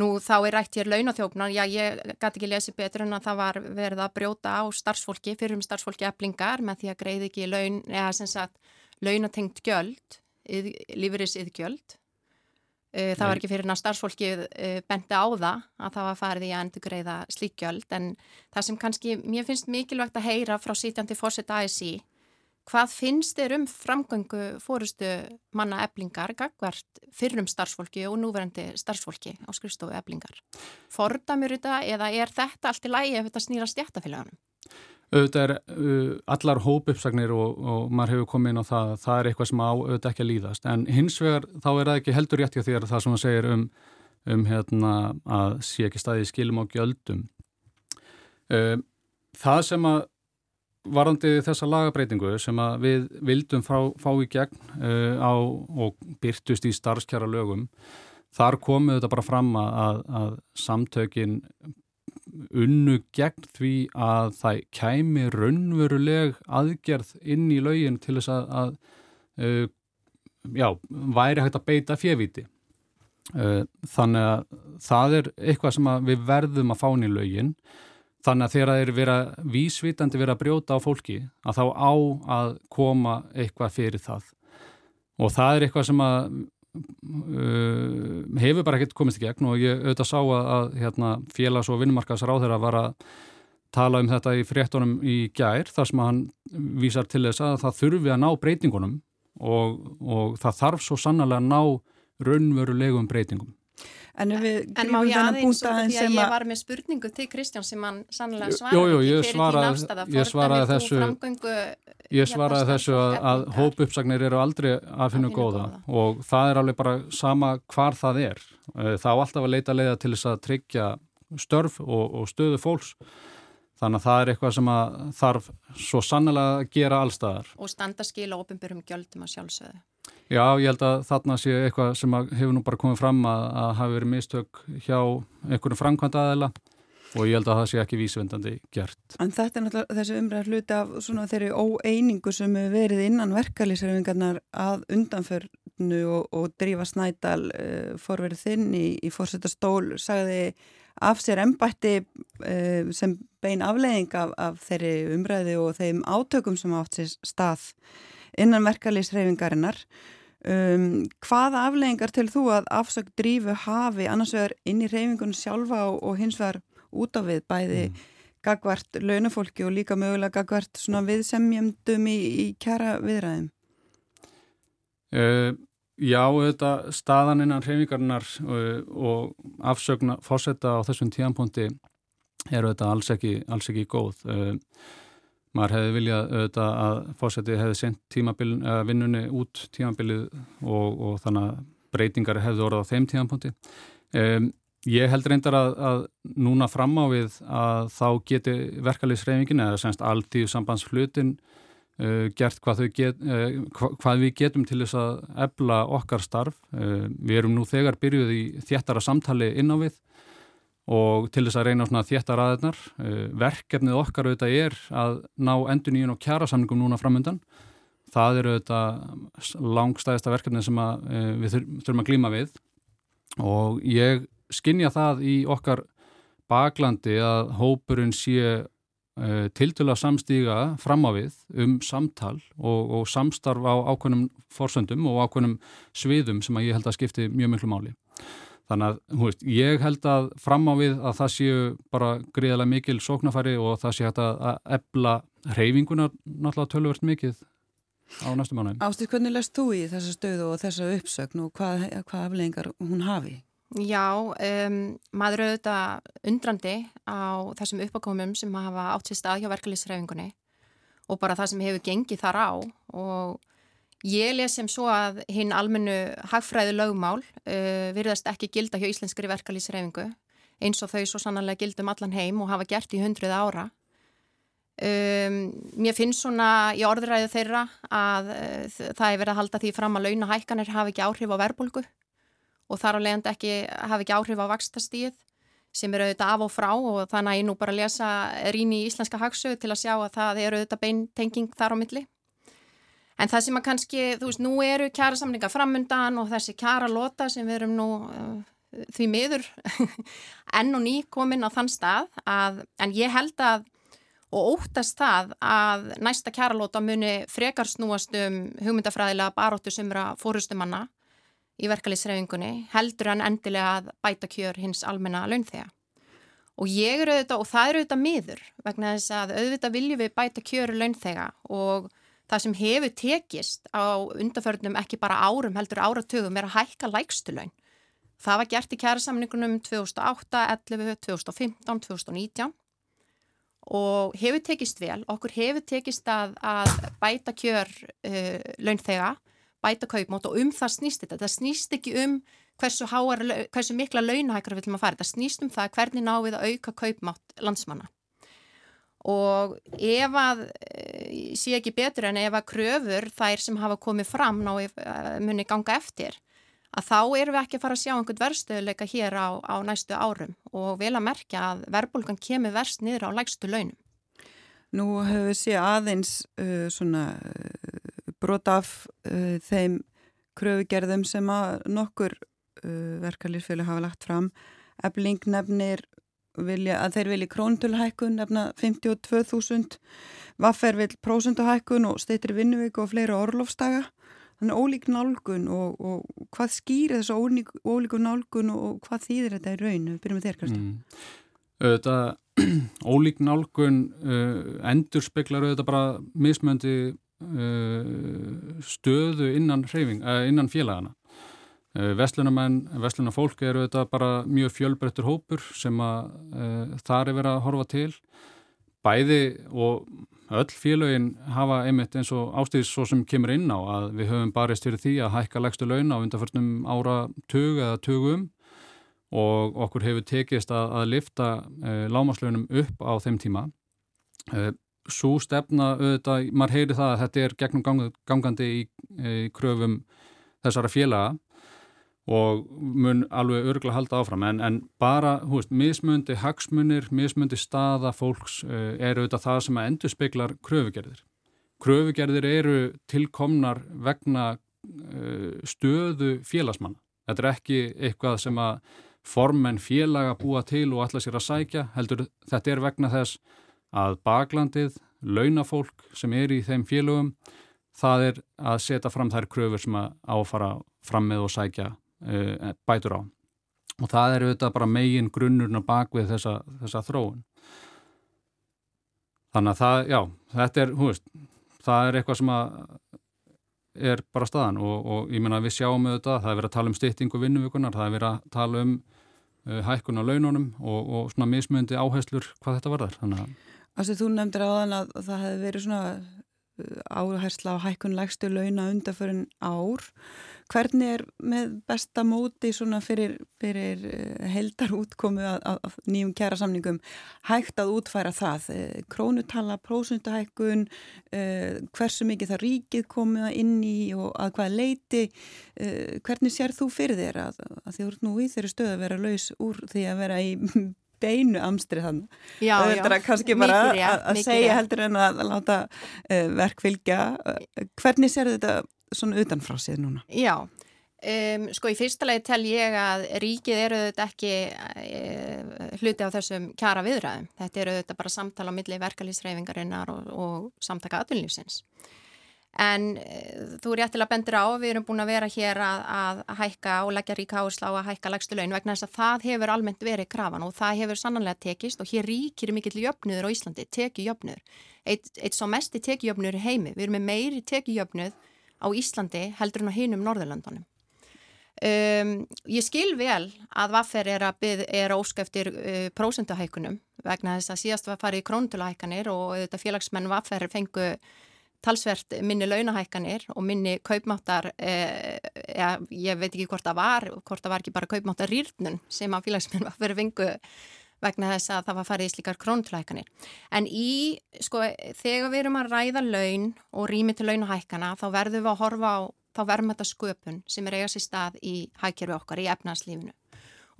Nú þá er rætt hér launathjófnar, já ég gæti ekki lesi betur en að það var verið að brjóta á starfsfólki, fyrir um starfsfólki eblingar með því að greið ekki laun, eða sem sagt launatengt gjöld lífeyris yðgjöld. Eh, það var ekki fyrir að starfsfólkið eh, bendi á það að það var farið í að endur greiða slíkjöld en það sem kannski mér finnst mikilvægt að heyra frá sítjandi fórsett ASI hvað finnst þér um framgöngu fórustu manna eblingar gagvart fyrir um starfsfólki og núverandi starfsfólki á skrifstofu eblingar? Fordamur þetta eða er þetta allt í lægi ef þetta snýra stjættafélagunum? auðvitað er uh, allar hópuppsagnir og, og maður hefur komið inn á það það er eitthvað sem á auðvitað ekki að líðast en hins vegar þá er það ekki heldur rétt hjá þér það sem það segir um, um hérna, að sé ekki staðið skilum á gjöldum uh, það sem að varandi þessa lagabreitingu sem við vildum fá, fá í gegn uh, á, og byrtust í starfskjara lögum þar komuð þetta bara fram að, að samtökin unnu gegn því að það kæmi raunveruleg aðgerð inn í laugin til þess að, að uh, já, væri hægt að beita fjeviti. Uh, þannig að það er eitthvað sem við verðum að fána í laugin. Þannig að þegar það verið að vísvitandi verið að brjóta á fólki að þá á að koma eitthvað fyrir það. Og það er eitthvað sem að uh, hefur bara ekkert komist í gegn og ég auðvitað sá að, að hérna, félags- og vinnumarkaðsráð þeirra var að tala um þetta í fréttonum í gær þar sem hann vísar til þess að það þurfi að ná breytingunum og, og það þarf svo sannlega að ná raunverulegum breytingum. En, en má ég aðeins því að ég var með spurningu til Kristján sem hann sannlega svaraði ekki fyrir því nástaða fordamir þessu, framgöngu Ég hérna svaraði þessu að, að hópuppsagnir eru aldrei að finna góða, góða og það er alveg bara sama hvar það er. Eh, það á alltaf að leita leiða til þess að tryggja störf og, og stöðu fólks þannig að það er eitthvað sem þarf svo sannlega að gera allstaðar. Og standa skil og ofinbyrjum gjöldum að sjálfsögðu. Já, ég held að þarna sé eitthvað sem hefur nú bara komið fram að, að hafi verið mistök hjá einhverjum framkvæmda aðeila og ég held að það sé ekki vísvendandi gert. En þetta er náttúrulega þessi umræð hluti af svona þeirri óeiningu sem hefur verið innan verkalýsarfingarnar að undanförnu og, og drífa snædal uh, forverið þinn í, í fórsetastól sagði af sér embætti uh, sem bein afleiðing af, af þeirri umræði og þeim átökum sem átt sér stað innan verkalýsarfingarinnar Um, hvaða afleggingar til þú að afsökt drífu hafi annars vegar inn í reyfingunum sjálfa og, og hins vegar út á við bæði mm. gagvart launafólki og líka mögulega gagvart svona viðsemjumdum í, í kjara viðræðum? Uh, já, þetta staðan innan hreyfingarnar og, eh, og afsögna fórsetta á þessum tíanponti eru þetta alls ekki, alls ekki góð. Uh, maður hefði viljað auðvitað að fórseti hefði sendt vinnunni út tímabilið og, og þannig að breytingar hefði orðað á þeim tímanponti. Um, Ég held reyndar að, að núna fram á við að þá geti verkefliðsreifingin eða semst alltíð sambandsflutin uh, gert hvað, get, uh, hvað við getum til þess að ebla okkar starf. Uh, við erum nú þegar byrjuð í þéttara samtali inn á við og til þess að reyna svona þétta raðirnar. Uh, verkefnið okkar auðvitað er að ná endur nýjun og kjara samningum núna framöndan. Það eru auðvitað langstæðista verkefnið sem uh, við þurfum að glíma við og ég skinnja það í okkar baklandi að hópurinn sé uh, til til að samstíga fram á við um samtal og, og samstarf á ákveðnum forsöndum og ákveðnum sviðum sem ég held að skipti mjög miklu máli. Þannig að, hú veist, ég held að fram á við að það séu bara gríðarlega mikil sóknarfæri og það sé hægt að ebla reyfinguna náttúrulega tölvört mikið á næstu mánu. Ástýr, hvernig lest þú í þessa stöðu og þessa uppsögn og hvað, hvað afleggingar hún hafi? Já, um, maður auðvitað undrandi á þessum uppákomum sem hafa átt sér stað hjá verkefliðsreyfingunni og bara það sem hefur gengið þar á og Ég les sem svo að hinn almennu hagfræðu lögmál uh, virðast ekki gilda hjá íslenskri verkalýsreifingu eins og þau svo sannanlega gildum allan heim og hafa gert í hundruð ára. Um, mér finnst svona í orðræðu þeirra að uh, það er verið að halda því fram að launahækkanir hafi ekki áhrif á verbulgu og þar á leiðand ekki hafi ekki áhrif á vakstastíð sem eru auðvitað af og frá og þannig að ég nú bara lesa rín í íslenska hagsögu til að sjá að það eru auðvitað beintenging þar á milli. En það sem að kannski, þú veist, nú eru kjara samlinga framundan og þessi kjara lota sem við erum nú uh, því miður enn og ný komin á þann stað að, en ég held að og óttast það að næsta kjara lota muni frekar snúast um hugmyndafræðilega baróttu sumra fórustumanna í verkalýsreifingunni heldur hann endilega að bæta kjör hins almenna launþega. Og ég eru auðvitað, og það eru auðvitað miður vegna þess að auðvitað viljum við bæta kjöru launþega og það sem hefur tekist á undarförnum ekki bara árum heldur áratugum er að hækka lægstulaun. Það var gert í kærasamningunum 2008, 11, 2015, 2019 og hefur tekist vel. Okkur hefur tekist að, að bæta kjör uh, launþega, bæta kaupmátt og um það snýst þetta. Það snýst ekki um hversu, háar, hversu mikla launahækara við ætlum að fara. Það snýst um það hvernig ná við að auka kaupmátt landsmanna og ef að eh, sé ekki betur en ef að kröfur þær sem hafa komið fram ná eh, muni ganga eftir að þá erum við ekki að fara að sjá einhvern verðstöðuleika hér á, á næstu árum og vel að merkja að verðbólgan kemur verst niður á lægstu launum. Nú hefur við séð aðeins uh, svona uh, brot af uh, þeim kröfugerðum sem að nokkur verkalýrfjölu hafa lagt fram. Ebling nefnir vilja, að þeir vilja króntulhækkun nefna 52.000 vaffer vil prósunduhækkun og steytri vinnuvíku og fleiri orlofstaga þannig ólík nálgun og, og hvað skýrir þessu ólík, ólíku nálgun og hvað þýðir þetta í raun? Við byrjum með þér Kristján mm. Þetta ólík nálgun uh, endur speklar auðvitað bara mismöndi uh, stöðu innan, uh, innan félagana Eh, Vestlunamenn, vestlunafólk eru þetta bara mjög fjölbrettur hópur sem að e, þar er verið að horfa til. Bæði og öll félögin hafa einmitt eins og ástíðis svo sem kemur inn á að við höfum barist fyrir því að hækka legstu laun á undanförnum ára tög eða tögum og okkur hefur tekist að, að lifta e, lámaslaunum upp á þeim tíma. Svo stefna auðvitað, maður heyri það að þetta er gegnum gangandi í, í kröfum þessara félaga og mun alveg örgulega halda áfram en, en bara, hú veist, mismundi hagsmunir, mismundi staða fólks uh, eru auðvitað það sem að endur speiklar kröfugerðir. Kröfugerðir eru tilkomnar vegna uh, stöðu félagsmanna. Þetta er ekki eitthvað sem að formen félaga búa til og alla sér að sækja, heldur þetta er vegna þess að baklandið, launafólk sem er í þeim félögum, það er að setja fram þær kröfur sem að áfara fram með og sækja uh, bætur á. Og það er auðvitað bara megin grunnurna bak við þessa, þessa þróun. Þannig að það, já, þetta er veist, það er eitthvað sem að er bara staðan. Og, og ég menna við sjáum auðvitað, það er verið að tala um styttingu vinnuvíkunar, það er verið að tala um uh, hækkun á laununum og, og svona mismöndi áherslur hvað þetta var þar að þú nefndir á þann að það hefði verið svona áhersla á hækkun lægstu launa undarförin ár hvernig er með besta móti svona fyrir, fyrir uh, heldar útkomu af nýjum kjæra samningum hægt að útfæra það uh, krónutala, prósundahækkun uh, hversu mikið það ríkið komið inn í og að hvaða leiti hvernig sér þú fyrir þér að, að þið voru nú í þeirri stöð að vera laus úr því að vera í beinu amstri þannig. Já, já. Það er kannski bara að segja heldur en að láta verk fylgja. Hvernig sér þetta svona utanfrá sér núna? Já, um, sko í fyrsta legi tel ég að ríkið eru þetta ekki uh, hluti á þessum kjara viðræðum. Þetta eru þetta bara samtala á milli verkalýsreifingarinnar og, og samtaka atvinnlýfsins. En uh, þú réttilega bendur á, við erum búin að vera hér að, að hækka og leggja ríka áherslu á að hækka legstu laun vegna þess að það hefur almennt verið krafan og það hefur sannanlega tekist og hér ríkir mikill jöfnuður á Íslandi, tekijöfnuður. Eitt, eitt svo mest er tekijöfnuður í heimi. Við erum með meiri tekijöfnuð á Íslandi heldur en á hinum Norðurlandunum. Um, ég skil vel að vaffer er að, byð, er að óska eftir uh, prósenduhækunum vegna þess að síðast var farið í krónutulahækanir og þetta félagsmenn vaffer fengu talsvert minni launahækkanir og minni kaupmáttar, eh, ja, ég veit ekki hvort það var, hvort það var ekki bara kaupmáttar rýrnun sem að félagsmenn var fyrir vingu vegna þess að það var farið í slíkar krónutlækkanir. En í, sko, þegar við erum að ræða laun og rými til launahækkana þá verðum við að horfa á þá verðmættasköpun sem er eigast í stað í hækjörfi okkar í efnarslífinu.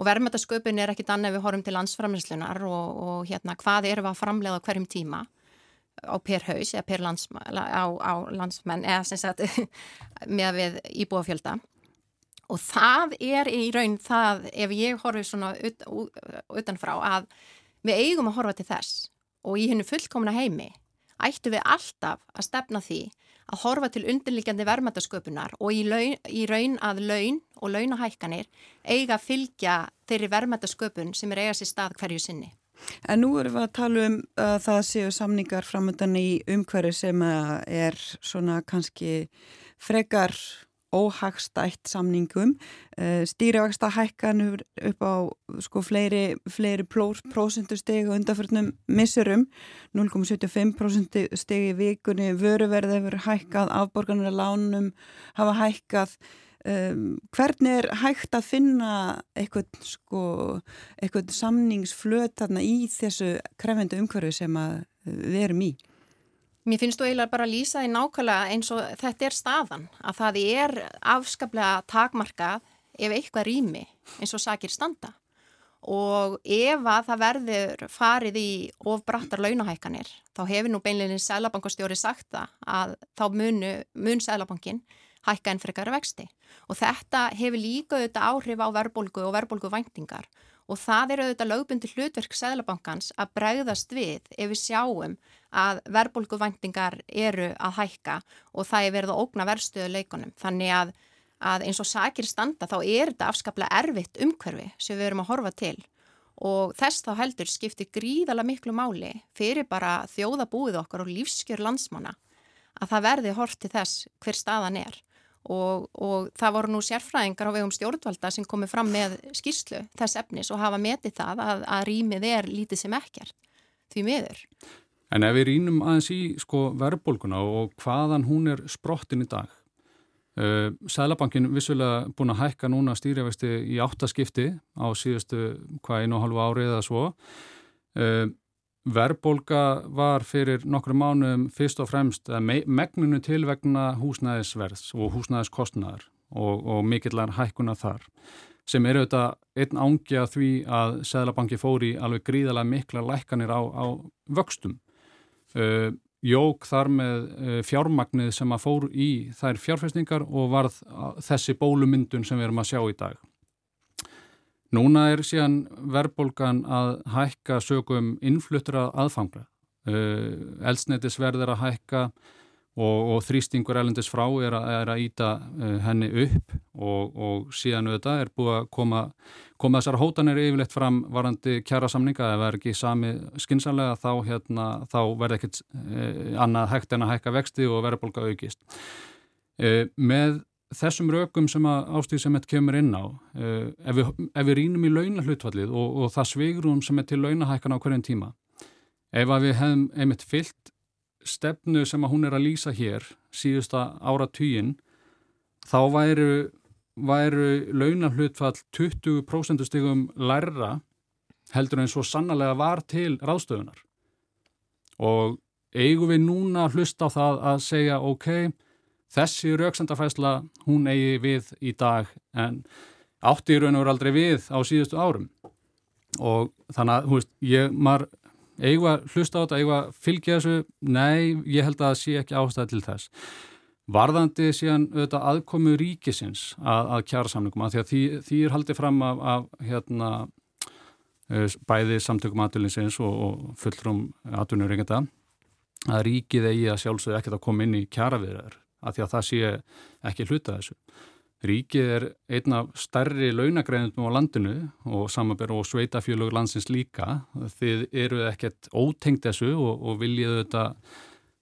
Og verðmættasköpun er ekkit annað við horfum til landsframleyslunar og, og hérna hvað erum við að framlega hverjum tíma á per haus eða per landsmenn, á, á landsmenn eða sem sagt með við íbúafjölda og það er í raun það ef ég horfi svona ut, utanfrá að við eigum að horfa til þess og í hennu fullkomna heimi ættu við alltaf að stefna því að horfa til undirlikjandi verðmættasköpunar og í, laun, í raun að laun og launahækkanir eiga að fylgja þeirri verðmættasköpun sem er eiga sér stað hverju sinni. En nú erum við að tala um að það séu samningar framöndan í umhverju sem er svona kannski frekar óhagstætt samningum. Eh, stýrivaksta hækkanur upp á sko fleiri, fleiri prósentusteg og undanförnum missurum 0,75% steg í vikunni. Vöruverði hefur hækkað afborgarnir að lánum hafa hækkað. Um, hvernig er hægt að finna eitthvað, sko, eitthvað samningsflöt þarna í þessu krefendu umhverju sem við erum í? Mér finnst þú eiginlega bara að lýsa því nákvæmlega eins og þetta er staðan að það er afskaplega takmarkað ef eitthvað rými eins og sakir standa. Og ef að það verður farið í ofbrattar launahækkanir þá hefur nú beinleginni Sælabankastjóri sagt það að þá munu, mun Sælabankin hækka en frekar vexti. Og þetta hefur líka auðvitað áhrif á verðbólgu og verðbólgu væntingar og það er auðvitað lögbundi hlutverk Sæðlabankans að bregðast við ef við sjáum að verðbólgu væntingar eru að hækka og það er verið að ógna verðstöðu leikunum þannig að, að eins og sakir standa þá er þetta afskaplega erfitt umhverfi sem við erum að horfa til. Og þess þá heldur skiptir gríðala miklu máli fyrir bara þjóðabúið okkar og lífskjör landsmanna að það verði hort til þess hver staðan er. Og, og það voru nú sérfræðingar á vegum stjórnvalda sem komið fram með skýrslu þess efnis og hafa metið það að, að rýmið er lítið sem ekkert því miður. En ef við rýnum aðeins í sko verðbólguna og hvaðan hún er sprottin í dag uh, Sælabankin vissulega búin að hækka núna stýrjavexti í áttaskipti á síðustu hvað einu og halvu árið eða svo uh, Verbolga var fyrir nokkru mánuðum fyrst og fremst megnunu til vegna húsnæðisverðs og húsnæðiskostnaðar og, og mikillar hækkuna þar sem eru auðvitað einn ángja því að Sæðlabanki fóri alveg gríðalega mikla lækkanir á, á vöxtum. Uh, jók þar með uh, fjármagnið sem að fór í þær fjárfestingar og varð þessi bólumyndun sem við erum að sjá í dag. Núna er síðan verðbólgan að hækka sögum innfluttra aðfanga. Uh, Elsnetisverð er að hækka og, og þrýstingur elendis frá er að, er að íta uh, henni upp og, og síðan auðvitað er búið að koma, koma þessar hótanir yfirleitt fram varandi kjæra samninga eða er ekki sami skinsanlega þá, hérna, þá verð ekkert uh, annað hægt en að hækka vexti og verðbólga aukist. Uh, með þessum rökum sem að ástíð sem þetta kemur inn á uh, ef, við, ef við rínum í launahlutfallið og, og það svigrum sem er til launahækkan á hverjum tíma ef við hefum einmitt fyllt stefnu sem að hún er að lýsa hér síðusta ára týjin þá væru væru launaflutfall 20% stigum lærra heldur en svo sannlega var til ráðstöfunar. Og eigum við núna að hlusta á það að segja ok, þessi rauksendafæsla hún eigi við í dag en átti í raun og veru aldrei við á síðustu árum. Og þannig að, hú veist, ég, maður eigum að hlusta á þetta, eigum að fylgja þessu, nei, ég held að það sé ekki ástæði til þess. Varðandi síðan auðvitað aðkomu ríkisins að, að kjara samlingum að því að því, því er haldið fram af, af hérna, eh, bæði samtökum aðdölinsins og, og fullrum aðdunur reynda að ríkið eigi að sjálfsögðu ekkert að koma inn í kjaraviðræður að því að það sé ekki hluta þessu. Ríkið er einn af stærri launagreðundum á landinu og samanbæru og sveitafjölug landsins líka. Þið eru ekkert ótengt þessu og, og viljið þetta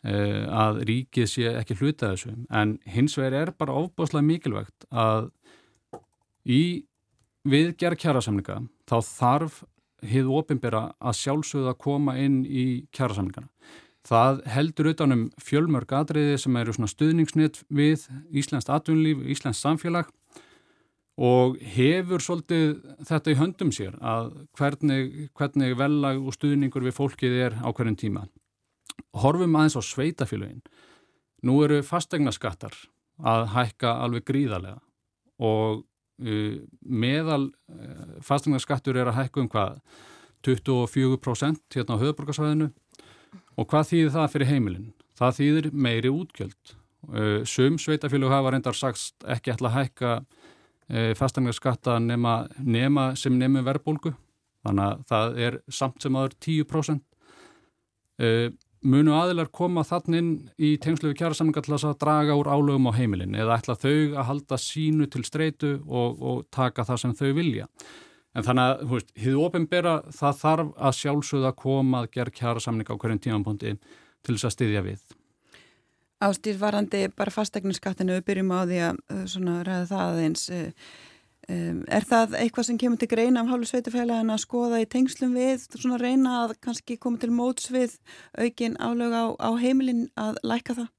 e, að ríkið sé ekki hluta þessu. En hins vegar er bara ofbáslega mikilvægt að í viðgerð kjærasamlinga þá þarf hið ofinbera að sjálfsögða að koma inn í kjærasamlingana. Það heldur utanum fjölmörg atriði sem eru stuðningsnitt við Íslands atvinnlíf, Íslands samfélag og hefur svolítið þetta í höndum sér að hvernig, hvernig velag og stuðningur við fólkið er á hverjum tíma. Horfum aðeins á sveitafélagin. Nú eru fastegna skattar að hækka alveg gríðarlega og uh, meðal uh, fastegna skattur er að hækka um hvað 24% hérna á höfuborgarsvæðinu Og hvað þýðir það fyrir heimilin? Það þýðir meiri útgjöld. Sum sveitafélug hafa reyndar sagt ekki ætla að hækka fastangarskatta nema, nema sem nefnum verðbólgu. Þannig að það er samt sem aður 10%. Munu aðilar koma þannig í tengslu við kjara samlingar til að draga úr álögum á heimilin eða ætla þau að halda sínu til streitu og, og taka það sem þau vilja. En þannig að, hú veist, hið ofinbera það þarf að sjálfsögða koma að gera kjara samning á hverjum tímanbúndi til þess að styðja við. Ástýr varandi bara fastegninskattinu, við byrjum á því að uh, svona ræða það eins. Uh, um, er það eitthvað sem kemur til greina af hálfu sveitufélagin að skoða í tengslum við, svona reyna að kannski koma til móts við aukin álög á, á heimilin að læka það?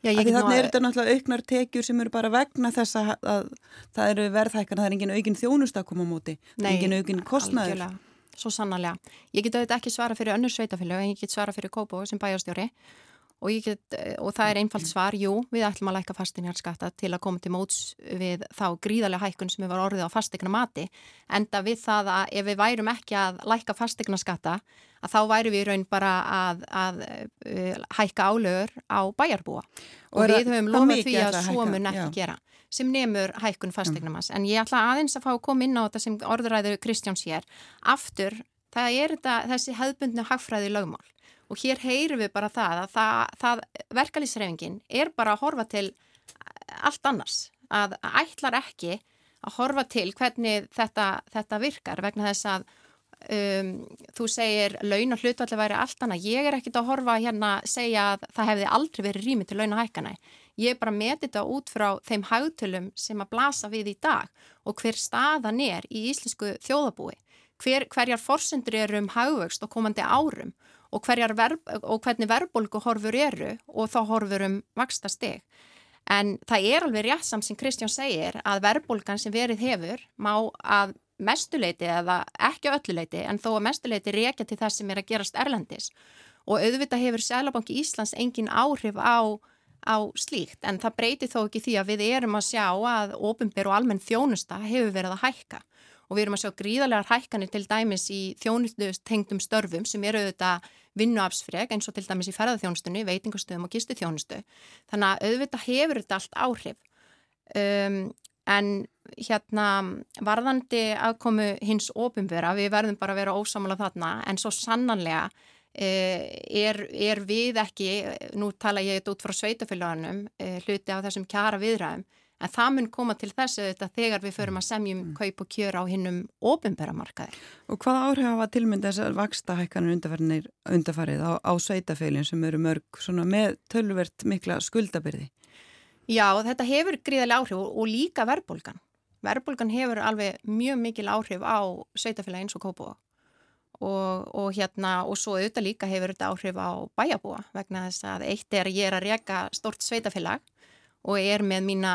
Já, Þannig að er þetta náttúrulega auknar tekjur sem eru bara vegna þess að, að það eru verðhækkan, það er engin aukin þjónust að koma Nei, engin aukin kostnæður. Algjörlega, svo sannarlega. Ég get auðvitað ekki svara fyrir önnur sveitafélag en ég get svara fyrir Kópó sem bæjarstjóri og, get, og það er einfalt svar, jú, við ætlum að læka fastinjarskatta til að koma til móts við þá gríðarlega hækkun sem við varum orðið á fastegna mati, enda við það að ef við værum ekki að læka fastegna skatta, að þá væru við raun bara að, að, að uh, hækka álögur á bæjarbúa. Og, og við höfum lofað því að svo mun ekki já. gera sem nefnur hækkun fastegnamas en ég ætla aðeins að fá að koma inn á þetta sem orðuræður Kristjáns hér. Aftur, það er þetta, þessi hefðbundnu hagfræði lögmál og hér heyrum við bara það að það, það verkalýsreifingin er bara að horfa til allt annars að ætlar ekki að horfa til hvernig þetta, þetta virkar vegna þess að um, þú segir laun og hlutvalli væri allt annað. Ég er ekkit að horfa hérna að segja að það hefði aldrei verið rými til laun og hækana. Ég er bara að metja þetta út frá þeim haugtölum sem að blasa við í dag og hver staðan er í íslensku þjóðabúi. Hver, hverjar forsendur eru um haugvöxt og komandi árum og, verb, og hvernig verðbólgu horfur eru og þá horfur um vaksta steg. En það er alveg rétt samt sem Kristján segir að verðbólgan sem verið hefur má að mestuleiti eða ekki ölluleiti en þó að mestuleiti reykja til það sem er að gerast erlendis og auðvitað hefur Sælabanki Íslands engin áhrif á, á slíkt en það breyti þó ekki því að við erum að sjá að ofinbyr og almenn þjónusta hefur verið að hækka og við erum að sjá gríðarlegar hækkanir til dæmis í þjónustengdum störfum sem eru auðvitað vinnuafsfreg eins og til dæmis í ferðarþjónustunni, veitingastöðum og gistuþjónustu. Þannig að auðvitað hefur þetta allt áhrif. Um, en hérna varðandi aðkomu hins ofinvera, við verðum bara að vera ósamlega þarna, en svo sannanlega uh, er, er við ekki, nú tala ég þetta út frá sveitafélagunum, uh, hluti á þessum kjara viðræðum, En það mun koma til þess að þetta þegar við förum að semjum mm. kaup og kjöra á hinnum ofinbæramarkaði. Og hvað áhrif hafa tilmynd þessar vakstahækkanir undarfarið á, á sveitafeilin sem eru mörg með tölvert mikla skuldabyrði? Já, þetta hefur gríðarlega áhrif og, og líka verðbólgan. Verðbólgan hefur alveg mjög mikil áhrif á sveitafeila eins og kópúa. Og, og hérna, og svo auðvitað líka hefur þetta áhrif á bæjabúa vegna þess að eitt er að ég er að reyka stort sveitafélag og er með mína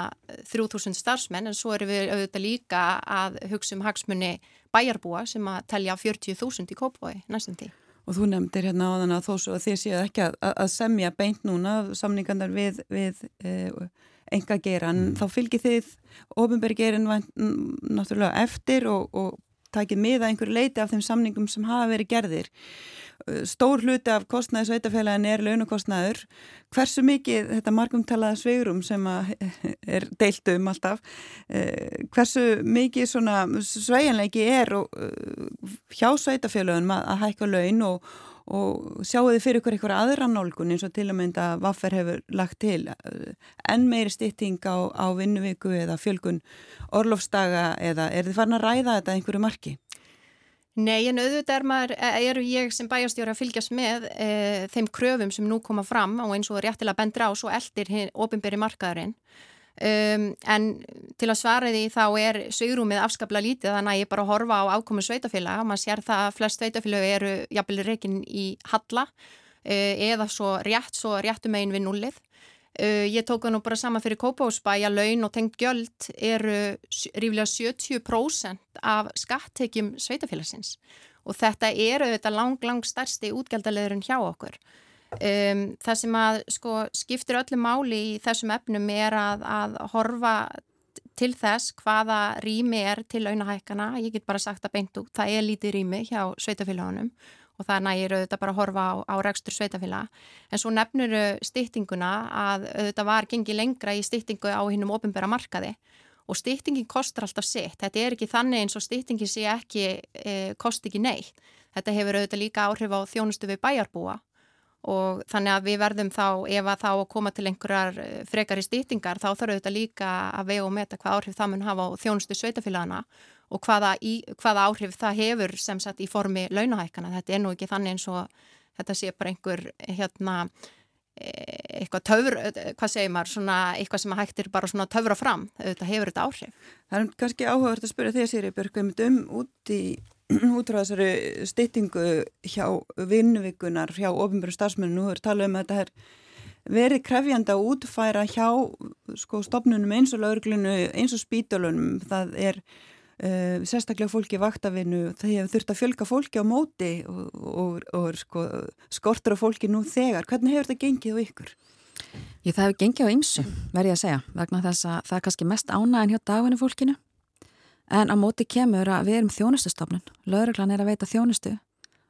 3000 starfsmenn en svo erum við auðvitað líka að hugsa um hagsmunni bæjarbúa sem að telja 40.000 í kópvoi næstum því. Og þú nefndir hérna á þann að þó svo að þið séu ekki að, að semja beint núna samningandar við, við e, enga geran, mm. þá fylgir þið ofinberi gerin náttúrulega eftir og, og takið miða einhverju leiti af þeim samningum sem hafa verið gerðir. Stór hluti af kostnæði sveitafélagin er launakostnæður. Hversu mikið þetta markumtalaða sveigurum sem er deilt um alltaf, eh, hversu mikið sveianleiki er hjá sveitafélagin að hækka laun og og sjáu þið fyrir ykkur eitthvað aðra nálgun eins og til að mynda Vaffer hefur lagt til enn meiri stýtting á, á vinnuviku eða fjölgun orlofstaga eða er þið farin að ræða þetta einhverju marki? Nei, en auðvitað er maður, eru ég sem bæjastjóri að fylgjast með e, þeim kröfum sem nú koma fram og eins og réttilega bendra á svo eldir ofinberi markaðurinn Um, en til að svara því þá er sögrúmið afskaplega lítið þannig að ég bara horfa á ákomu sveitafélag og maður sér það að flest sveitafélag eru jafnvel reygin í halla uh, eða svo rétt, svo réttum einn við nullið. Uh, ég tók það nú bara sama fyrir Kópásbæ að laun og tengt gjöld eru ríflega 70% af skattekjum sveitafélagsins og þetta eru þetta lang, lang starsti útgjaldaleðurinn hjá okkur. Um, það sem að sko, skiptir öllu máli í þessum efnum er að, að horfa til þess hvaða rými er til launahækana, ég get bara sagt að beint út, það er lítið rými hjá sveitafélagunum og það nægir auðvitað bara að horfa á, á rekstur sveitafélag en svo nefnuru stýttinguna að auðvitað var gengið lengra í stýttingu á hinnum ofinbæra markaði. Og stýttingin kostar alltaf sitt, þetta er ekki þannig eins og stýttingin sé ekki e, kosti ekki neitt, þetta hefur auðvitað líka áhrif á þjónustu við bæjarbúa. Og þannig að við verðum þá, ef að þá koma til einhverjar eh, frekar í stýtingar þá þarf auðvitað líka að vega og meta hvað áhrif það mun hafa á þjónustu sveitafélagana og hvaða, í, hvaða áhrif það hefur sem sagt í formi launahækana. Þetta er nú ekki þannig eins og þetta sé bara einhver hérna eh, eitthvað töfur, hvað segir maður, svona eitthvað sem hægtir bara svona töfra fram, þetta hefur þetta áhrif. Það er kannski áhugavert að spyrja að Sýri Björg um út í út frá þessari styttingu hjá vinnuvikunar, hjá ofinbjörn starfsmennu, nú er talað um að þetta er verið krefjandi að útfæra hjá sko, stopnunum eins og lauruglunu, eins og spítölunum, það er uh, sérstaklega fólki vaktavinu, hefur þurft að fjölga fólki á móti og, og, og sko, skortur á fólki nú þegar. Hvernig hefur þetta gengið á ykkur? Ég, það hefur gengið á ymsu, verði að segja, vegna þess að það er kannski mest ánægin hjá dagvinni fólkinu En á móti kemur að við erum þjónustustofnun. Lauruglan er að veita þjónustu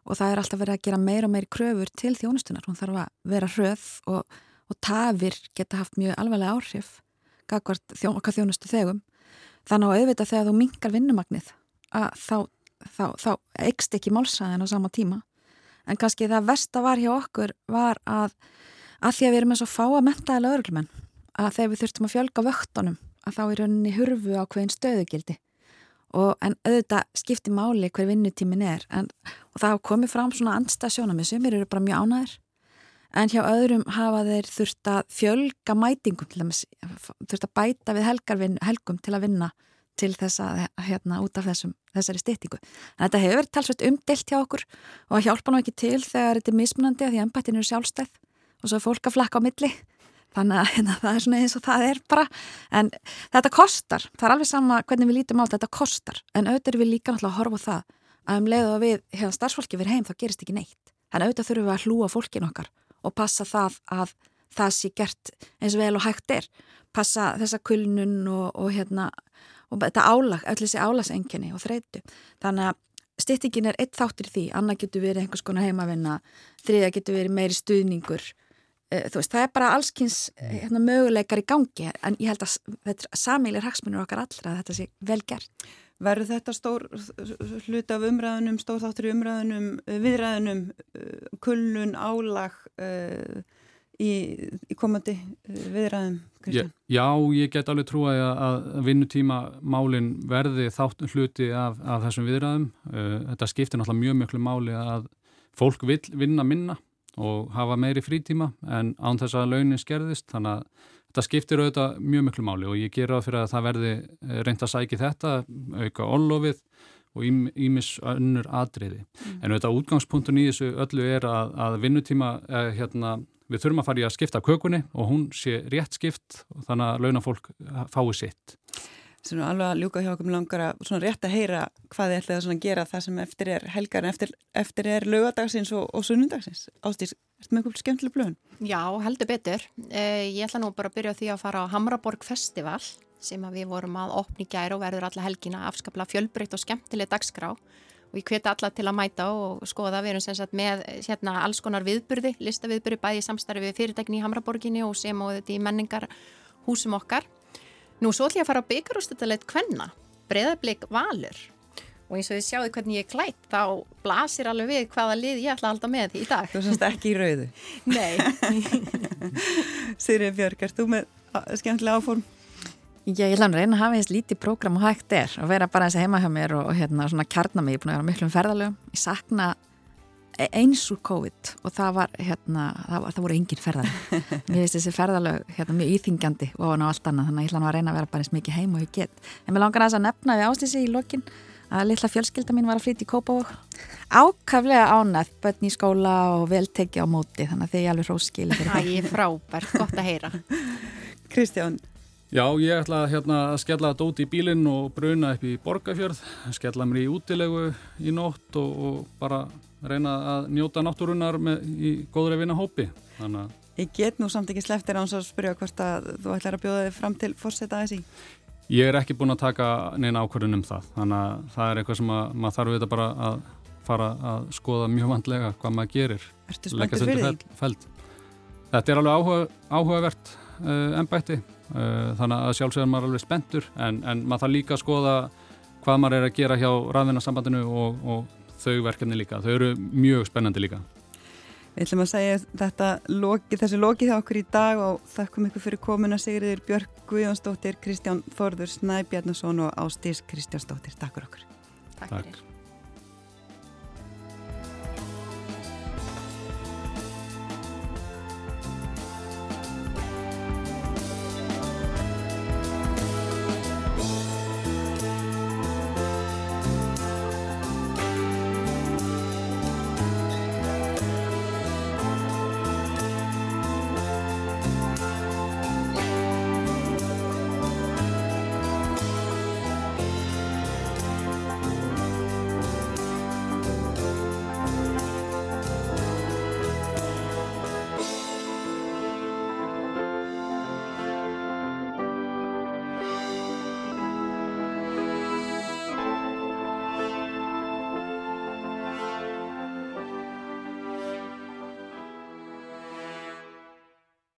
og það er alltaf verið að gera meir og meir kröfur til þjónustunar. Hún þarf að vera hröð og, og tafir geta haft mjög alveglega áhrif þjón, þjónustu þegum. Þannig að auðvitað þegar þú mingar vinnumagnið þá, þá, þá eikst ekki málsæðin á sama tíma. En kannski það versta var hjá okkur var að, að því að við erum eins og fá að mentaði lauruglumenn að þegar við þurftum að fjölga vöktunum að þá er rauninni hurfu á hverjum stöðugildi Og, en auðvitað skipti máli hver vinnutímin er en, og það komið fram svona andstasjónami sem eru bara mjög ánæðir en hjá öðrum hafa þeir þurft að fjölga mætingum til dæmis, þurft að bæta við helgarvin, helgum til að vinna til þess að hérna út af þessum, þessari styrtingu. En þetta hefur verið talsvægt umdelt hjá okkur og hjálpa nú ekki til þegar þetta er mismunandi að því að ennbættin eru sjálfstæð og svo er fólk að flakka á milli. Þannig að hérna, það er svona eins og það er bara. En þetta kostar, það er alveg sama hvernig við lítum á þetta, þetta kostar. En auðvitað er við líka náttúrulega að horfa á það að um leiðu að við, hefðan starfsfólki verið heim þá gerist ekki neitt, en auðvitað þurfum við að hlúa fólkin okkar og passa það að það sé gert eins og vel og hægt er, passa þessa kulnun og, og hérna og þetta álag, öll þessi álagsenginni og þreytu, þannig að styrtingin er eitt þáttur í því, annað getur verið einhvers konar heimavinna, þriða getur verið meiri stuðningur. Eh, veist, það er bara allskynns eh, hérna, möguleikar í gangi. En ég held að þetta er samílir hagsmunur okkar allra að þetta sé vel gert. Verður þetta stór hlut af umræðunum, stór þáttur í umræðunum, eh, viðræðunum, kullun, álag uh, í, í komandi viðræðum? Já, já, ég get alveg trúið að vinnutíma málinn verði þátt hluti af, af þessum viðræðum. Þetta skiptir náttúrulega mjög mjög mjög máli að fólk vil vinna minna og hafa meiri frítíma en án þess að launin skerðist þannig að þetta skiptir auðvitað mjög miklu máli og ég ger á fyrir að það verði eh, reynd að sæki þetta, auka ollofið og ímis önnur atriði. Mm. En auðvitað útgangspunktun í þessu öllu er að, að vinnutíma, eh, hérna, við þurfum að fara í að skipta kökunni og hún sé rétt skipt og þannig að launafólk fái sitt. Svona alveg að ljúka hjá okkur langar að svona rétt að heyra hvað þið ætlaði að gera það sem eftir er helgar en eftir, eftir er lögadagsins og, og sunnundagsins. Ertu með eitthvað skemmtileg blöðun? Já, heldur betur. Eh, ég ætla nú bara að byrja því að fara á Hamraborg Festival sem við vorum að opni gæra og verður alla helgina afskapla fjölbreytt og skemmtileg dagskrá og ég hveti alla til að mæta og skoða. Við erum sem sagt með hérna alls konar viðburði, listaviðburði bæði samstarfi við fyrirtækni í Hamraborginni og sem og þetta í menningar húsum okkar Nú svo ætlum ég að fara á byggarústutaleitt kvenna, breðablik valur og eins og þið sjáðu hvernig ég er klætt þá blasir alveg við hvaða lið ég ætla að halda með í dag. Þú semst ekki í rauðu? Nei. Sýrið Björg, er þú með skemmtilega áform? Já, ég ætla að reyna að hafa eins lítið prógram og hægt er og vera bara eins að heima hjá mér og, og hérna svona kjarna mig, ég er búin að vera miklum ferðalögum. Ég sakna E- eins úr COVID og það var hérna, það, var, það voru engin ferðar mér finnst þessi ferðalög hérna, mjög íþingjandi og á allt annað þannig að ég ætla að reyna að vera bara eins mikið heim og ég get en mér langar að þess að nefna við áslýsi í lokin að litla fjölskylda mín var að flytja í Kópá ákaflega ánætt bönn í skóla og velteki á móti þannig að þið er alveg hróskili Það er frábært, gott að heyra Kristján Já, ég ætla hérna, að skella dóti í bílinn og bruna upp í borgafjörð skella mér í útilegu í nótt og, og bara reyna að njóta náttúrunar með, í góðri vinna hópi. Þannig að Ég get nú samt ekki sleftir án svo að spyrja hvort að þú ætlar að bjóða þig fram til fórseta þessi. Ég er ekki búin að taka neina ákvörðun um það. Þannig að það er eitthvað sem að, maður þarf þetta bara að fara að skoða mjög vandlega hvað maður gerir. Ertu spenntur fyrir því? Feld. Þetta er alveg áhuga, áhugavert uh, ennbætti. Uh, þannig að sjálfsögur maður er alveg spenntur en, en maður þarf líka að skoða hvað maður er að gera hjá raðvinnarsambandinu og, og þau verkefni líka. Þau eru mjög spennandi líka. Við ætlum að segja þetta loki, þessu lokið hjá okkur í dag og þakkum ykkur fyrir komuna Sigriður Björg Guðjónsdóttir, Kristján Þorður Snæbjarnason og Ástís Kristjánsdóttir. Takk fyrir okkur. Takk fyrir.